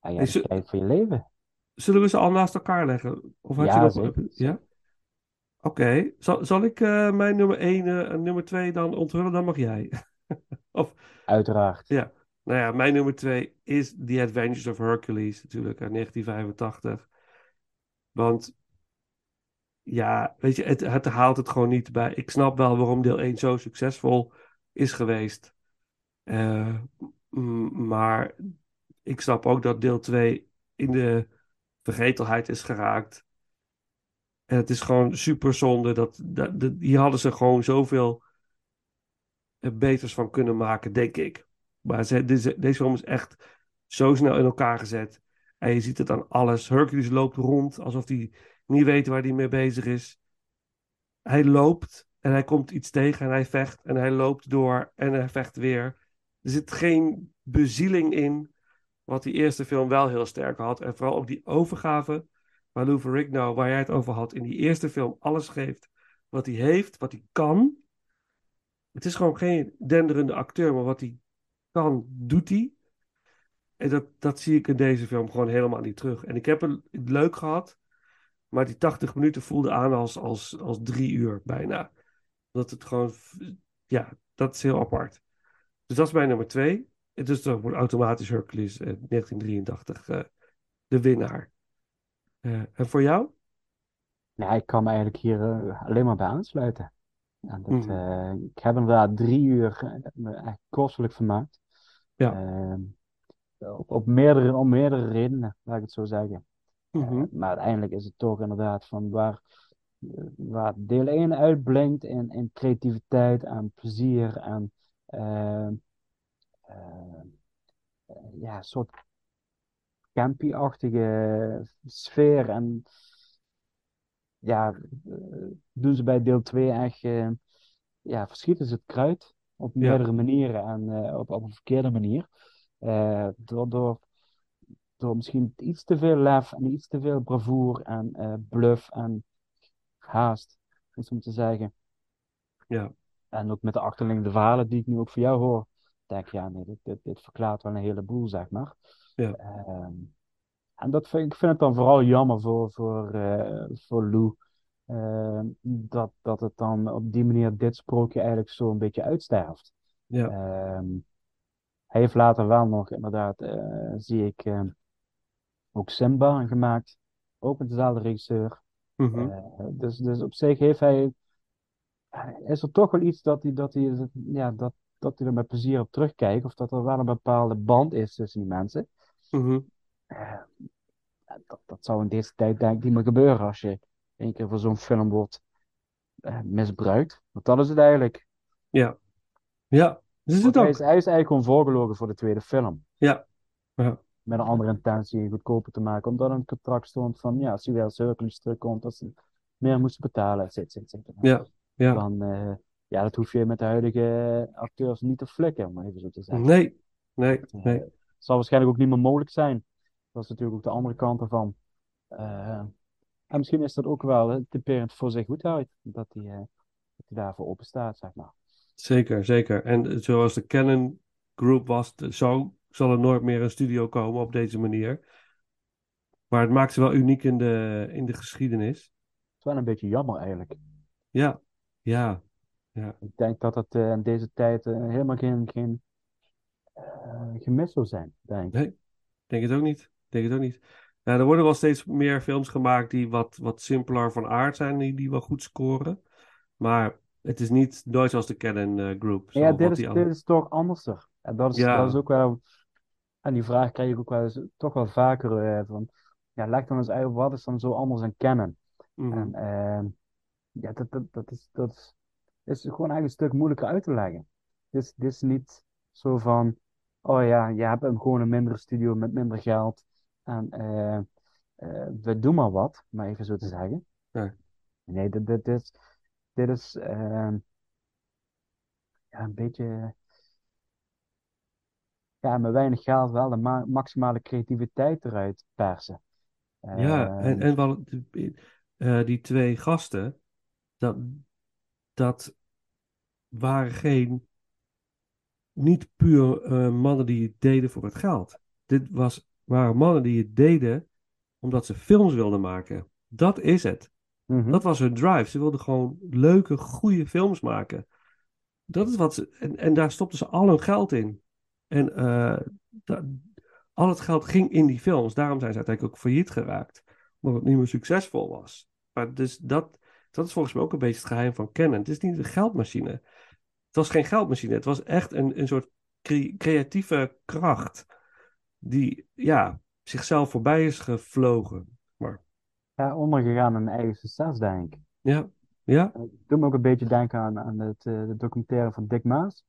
ja, ja, Is tijd voor je leven. Zullen we ze al naast elkaar leggen? Of had je Ja, nog... zeker, Ja? Oké. Zal, zal ik eh, mijn nummer 1 en nummer 2 dan onthullen? Dan mag jij. <laughs> of, Uiteraard. Ja, nou ja, mijn nummer twee is The Adventures of Hercules, natuurlijk uit 1985. Want, ja, weet je, het, het haalt het gewoon niet bij. Ik snap wel waarom deel 1 zo succesvol is geweest. Eh, maar ik snap ook dat deel 2 in de vergetelheid is geraakt. En het is gewoon super zonde. Dat, dat, hier hadden ze gewoon zoveel eh, beters van kunnen maken, denk ik. Maar ze, deze, deze film is echt zo snel in elkaar gezet. En je ziet het aan alles. Hercules loopt rond alsof hij niet weet waar hij mee bezig is. Hij loopt en hij komt iets tegen en hij vecht. En hij loopt door en hij vecht weer. Er zit geen bezieling in. Wat die eerste film wel heel sterk had. En vooral ook die overgave. Waar Lou Ferrigno, waar jij het over had, in die eerste film alles geeft. Wat hij heeft, wat hij kan. Het is gewoon geen denderende acteur, maar wat hij kan, doet hij. En dat, dat zie ik in deze film gewoon helemaal niet terug. En ik heb het leuk gehad, maar die 80 minuten voelde aan als, als, als drie uur bijna. Dat het gewoon, ja, dat is heel apart. Dus dat is mijn nummer twee. En Dus dan wordt automatisch Hercules eh, 1983 eh, de winnaar. Eh, en voor jou? Ja, ik kan me eigenlijk hier eh, alleen maar bij aansluiten. En dat, Mhm. eh, ik heb inderdaad drie uur me echt kostelijk vermaakt. Ja. Ehm, op, op meerdere, om meerdere redenen, laat ik het zo zeggen. Mhm. Maar uiteindelijk is het toch inderdaad van waar, waar deel 1 uitblinkt in, in creativiteit en plezier en eh, eh, ja, een soort campy-achtige sfeer. En ja, doen ze bij deel 2 echt, eh, ja, verschieten ze het kruid op Ja. meerdere manieren en eh, op, op een verkeerde manier. Eh, door, door, door misschien iets te veel lef en iets te veel bravoure en bluff en haast, om zo te zeggen. Ja. En ook met de achterliggende verhalen die ik nu ook voor jou hoor, denk ik, ja, nee, dit, dit, dit verklaart wel een heleboel, zeg maar. Ja. Ehm, en dat vind, ik vind het dan vooral jammer voor, voor, eh, voor Lou, ehm, dat, dat het dan op die manier dit sprookje eigenlijk zo een beetje uitsterft. Ja. Ehm, hij heeft later wel nog, inderdaad, eh, zie ik, ehm, ook Simba gemaakt, ook met dezelfde regisseur. Mhm. Eh, dus, dus op zich heeft hij, is er toch wel iets dat hij, dat hij, ja, dat, dat hij er met plezier op terugkijkt, of dat er wel een bepaalde band is tussen die mensen. Mhm. Eh, dat, dat zou in deze tijd denk ik niet meer gebeuren als je één keer voor zo'n film wordt eh, misbruikt. Want dat is het eigenlijk. Ja. Ja. Is het hij, is, hij is eigenlijk gewoon voorgelogen voor de tweede film. Ja. Ja. Met een andere intentie goedkoper te maken. Omdat een contract stond van, ja, als hij wel Hercules terugkomt, dat ze meer moesten betalen, et cetera, et cetera. Ja. Ja. Dan, eh, ja, dat hoef je met de huidige acteurs niet te flikken, om maar even zo te zeggen. Nee. Nee. Nee. Het zal waarschijnlijk ook niet meer mogelijk zijn. Dat is natuurlijk ook de andere kant ervan. Eh, en misschien is dat ook wel typerend voor zich goed uit. Dat hij, eh, dat die daarvoor open staat, zeg maar. Zeker, zeker. En zoals de Canon Group was, zo zal er nooit meer een studio komen op deze manier. Maar het maakt ze wel uniek in de, in de geschiedenis. Het is wel een beetje jammer eigenlijk. Ja, ja, ja. Ik denk dat het eh, in deze tijd helemaal geen, geen eh, gemis zou zijn, denk ik. Nee, denk het ook niet. Denk het ook niet. Nou, er worden wel steeds meer films gemaakt die wat, wat simpeler van aard zijn, die, die wel goed scoren. Maar het is niet nooit zoals de Canon eh, Group. Ja, dit is, dit andere- is toch anderser. En dat is, Ja. dat is ook wel... En die vraag krijg ik ook wel eens, toch wel vaker eh, van... Ja, leg dan eens uit, wat is dan zo anders aan Canon? Mhm. En ja, dat, dat, dat, is, dat is, is gewoon eigenlijk een stuk moeilijker uit te leggen. Dit is, dit is niet zo van, oh ja, je hebt een, gewoon een mindere studio met minder geld. En eh, eh, we doen maar wat, maar even zo te zeggen. Ja. Nee, dit, dit is, dit is ehm, ja, een beetje, ja, met weinig geld wel de ma- maximale creativiteit eruit persen. Ja, en, Ehm, en wel, eh, die twee gasten, dat, dat waren geen, niet puur eh, mannen die het deden voor het geld. Dit was, waren mannen die het deden omdat ze films wilden maken. Dat is het. mhm. Dat was hun drive. Ze wilden gewoon leuke, goede films maken. Dat is wat ze, en, en daar stopten ze al hun geld in. En eh, da- al het geld ging in die films. Daarom zijn ze uiteindelijk ook failliet geraakt. Omdat het niet meer succesvol was. Maar dus dat, dat is volgens mij ook een beetje het geheim van Canon. Het is niet een geldmachine. Het was geen geldmachine. Het was echt een, een soort cre- creatieve kracht. Die ja, zichzelf voorbij is gevlogen. Maar ja, ondergegaan in eigen succes, denk ik. ja, ja. Het doet me ook een beetje denken aan, aan het, eh, de documentaire van Dick Maas.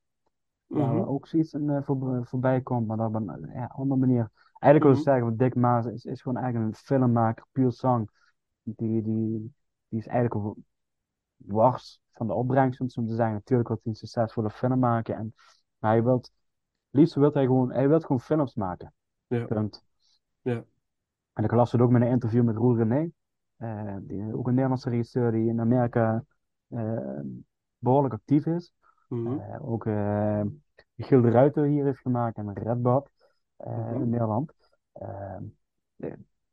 Waar mhm, ook zoiets in, eh, voor, voorbij komt, maar dat op een ja, andere manier. Eigenlijk wil ik Mhm. zeggen, want Dick Maas is, is gewoon eigenlijk een filmmaker, puur zang. Die, die, die is eigenlijk wars van de opbrengst, om het zo te zeggen. Natuurlijk wil hij een succesvolle film maken. En, maar hij wilt, liefst wil hij gewoon, hij wil gewoon films maken. Ja. Punt. Ja. En ik las het ook met een interview met Roel René. eh, die, ook een Nederlandse regisseur die in Amerika eh, behoorlijk actief is. mhm. Eh, ook Michiel de Ruiter hier heeft gemaakt en Redbad Mhm. in Nederland.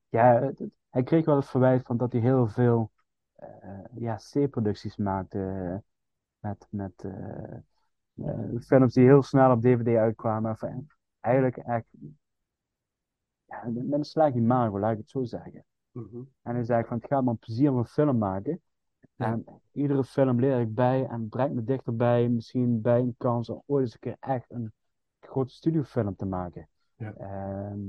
Ja, het- hij kreeg wel het verwijt van dat hij heel veel ja, C-producties maakte. eh, met met eh, eh, films die heel snel op DVD uitkwamen. Enfin, eigenlijk echt ja, met een slag in laat ik het zo zeggen. Mhm. En hij zei van het gaat me om plezier om een film maken. Ja. En iedere film leer ik bij en brengt me dichterbij, misschien bij een kans om ooit eens een keer echt een grote studiofilm te maken. Ja. Ehm,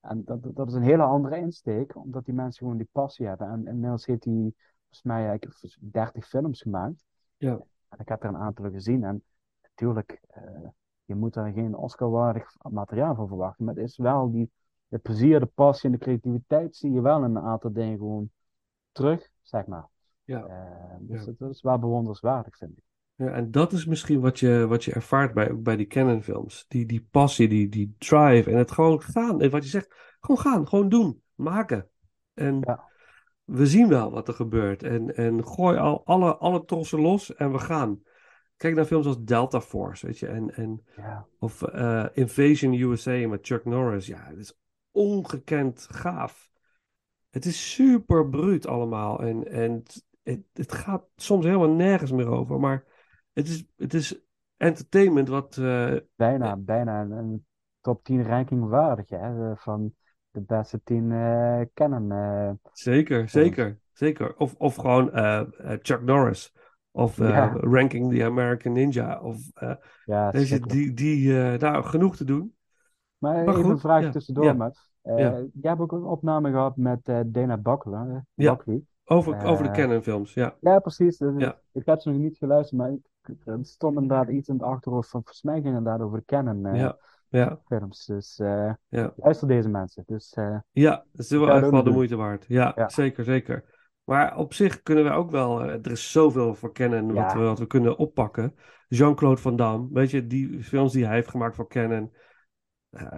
en dat, dat- dat is een hele andere insteek, omdat die mensen gewoon die passie hebben. En inmiddels heeft hij volgens mij eigenlijk 30 films gemaakt. Ja. En ik heb er een aantal gezien. En natuurlijk, eh, je moet daar geen Oscar-waardig materiaal van verwachten. Maar het is wel die, het plezier, de passie en de creativiteit zie je wel in een aantal dingen gewoon terug, zeg maar. Ja. Eh, dus Ja. dat, dat is wel bewonderenswaardig, vind ik. Ja, en dat is misschien wat je, wat je ervaart bij, bij die Canon-films. Die, die passie, die, die drive en het gewoon gaan. En wat je zegt, gewoon gaan, gewoon doen, maken. En Ja. We zien wel wat er gebeurt. En, en gooi al alle, alle trossen los en we gaan. Kijk naar films als Delta Force, weet je. En, en, Ja. of eh, Invasion USA met Chuck Norris. Ja, het is ongekend gaaf. Het is super bruut allemaal. En, en het, het, het gaat soms helemaal nergens meer over. Maar het is, het is entertainment wat... eh, Bijna, bijna een, een top 10 ranking waardig, hè, eh, van de beste 10 eh Canon. eh. zeker, zeker, zeker. Of, of gewoon eh, eh, Chuck Norris. Of eh, Ja. Ranking the American Ninja. Of eh, ja, deze, die, die eh, nou, genoeg te doen. Maar Maar even goed, een vraag ja, tussendoor, ja, maar eh, jij hebt ook een opname gehad met eh, Dana eh, Ja. Over, over de Eh, Canon films, ja. Ja, precies. Dus Ja. Ik heb ze nog niet geluisterd, maar ik, er stond inderdaad iets in het achterhoofd van, volgens mij ging het inderdaad over Canon eh, Ja, ja, films. Dus eh, ja. luister deze mensen. Dus eh, Ja, dat is wel echt wel de moeite waard. Ja, Ja. zeker, zeker. Maar op zich kunnen we ook wel, eh, er is zoveel voor Canon wat, we, wat we kunnen oppakken. Jean-Claude Van Damme, weet je, die films die hij heeft gemaakt voor Canon.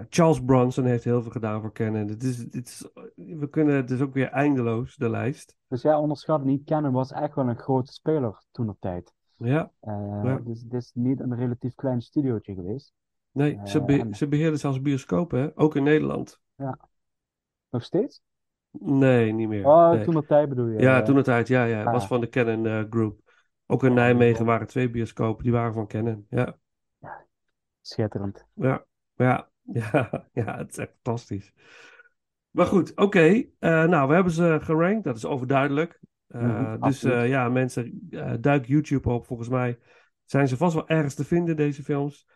Charles Bronson heeft heel veel gedaan voor Canon. Het is, het is, we kunnen, het is ook weer eindeloos, de lijst. Dus jij onderschat niet, Canon was echt wel een grote speler toen op tijd. Ja, Ja. Dus het is niet een relatief klein studiootje geweest. Nee, ze, Eh, be- en- ze beheerden zelfs bioscopen, hè? Ook in Nederland. Nog steeds? Nee, niet meer. Oh, Nee. toen de tijd bedoel je? Ja, eh, toen de tijd, ja, ja. Het was ah. van de Canon eh, Group. Ook in Nijmegen waren twee bioscopen, die waren van Canon. Ja, Schitterend. ja, ja, <laughs> ja, ja, het is echt fantastisch. Maar goed, oké. eh, nou, we hebben ze gerankt, dat is overduidelijk. Mhm, dus ja, mensen, duik YouTube op. Volgens mij zijn ze vast wel ergens te vinden, deze films.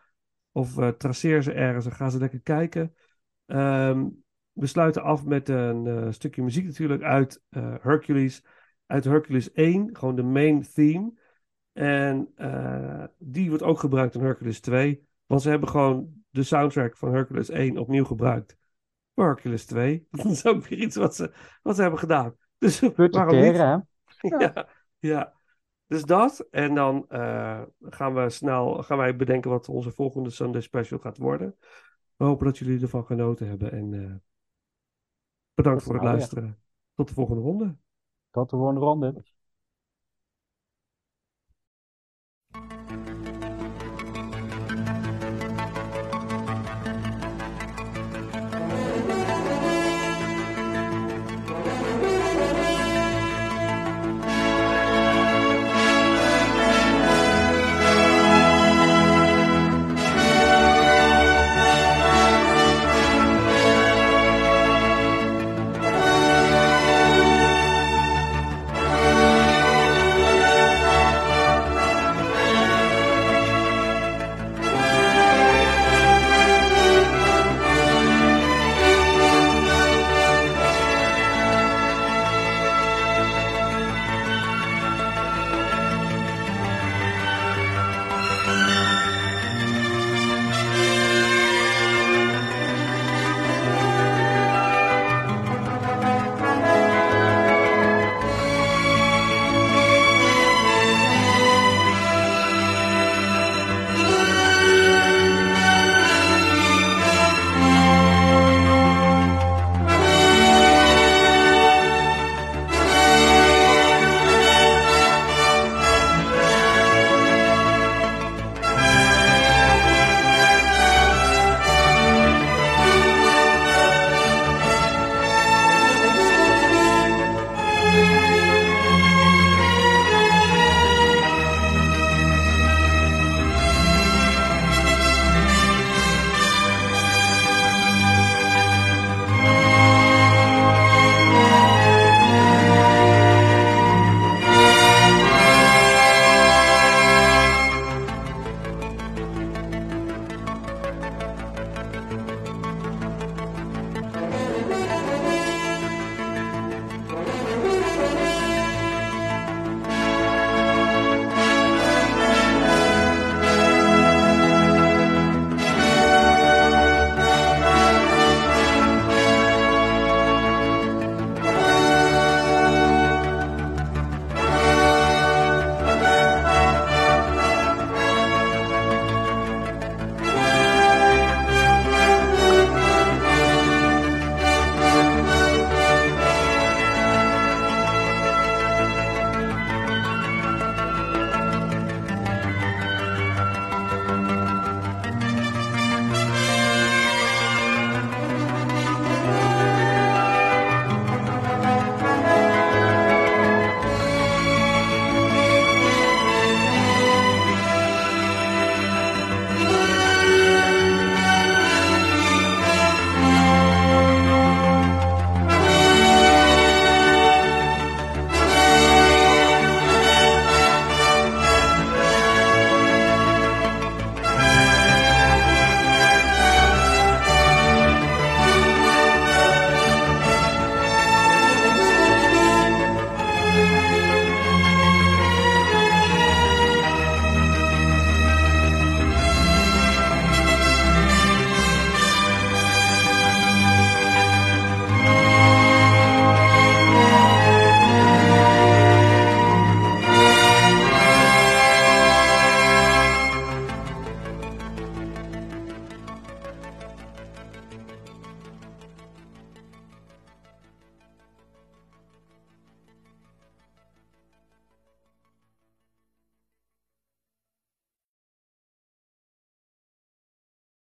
Of eh, traceer ze ergens en ga ze lekker kijken. Ehm, we sluiten af met een eh, stukje muziek natuurlijk uit eh, Hercules. Uit Hercules 1, gewoon de main theme. En die wordt ook gebruikt in Hercules 2. Want ze hebben gewoon de soundtrack van Hercules 1 opnieuw gebruikt voor Hercules 2. <laughs> Dat is ook weer iets wat ze, wat ze hebben gedaan. Dus waarom niet? Hè? <laughs> Ja, ja. Dus dat. En dan eh, gaan we snel gaan wij bedenken wat onze volgende Sunday special gaat worden. We hopen dat jullie ervan genoten hebben. En eh, bedankt voor het luisteren. Tot de volgende ronde. Tot de volgende ronde.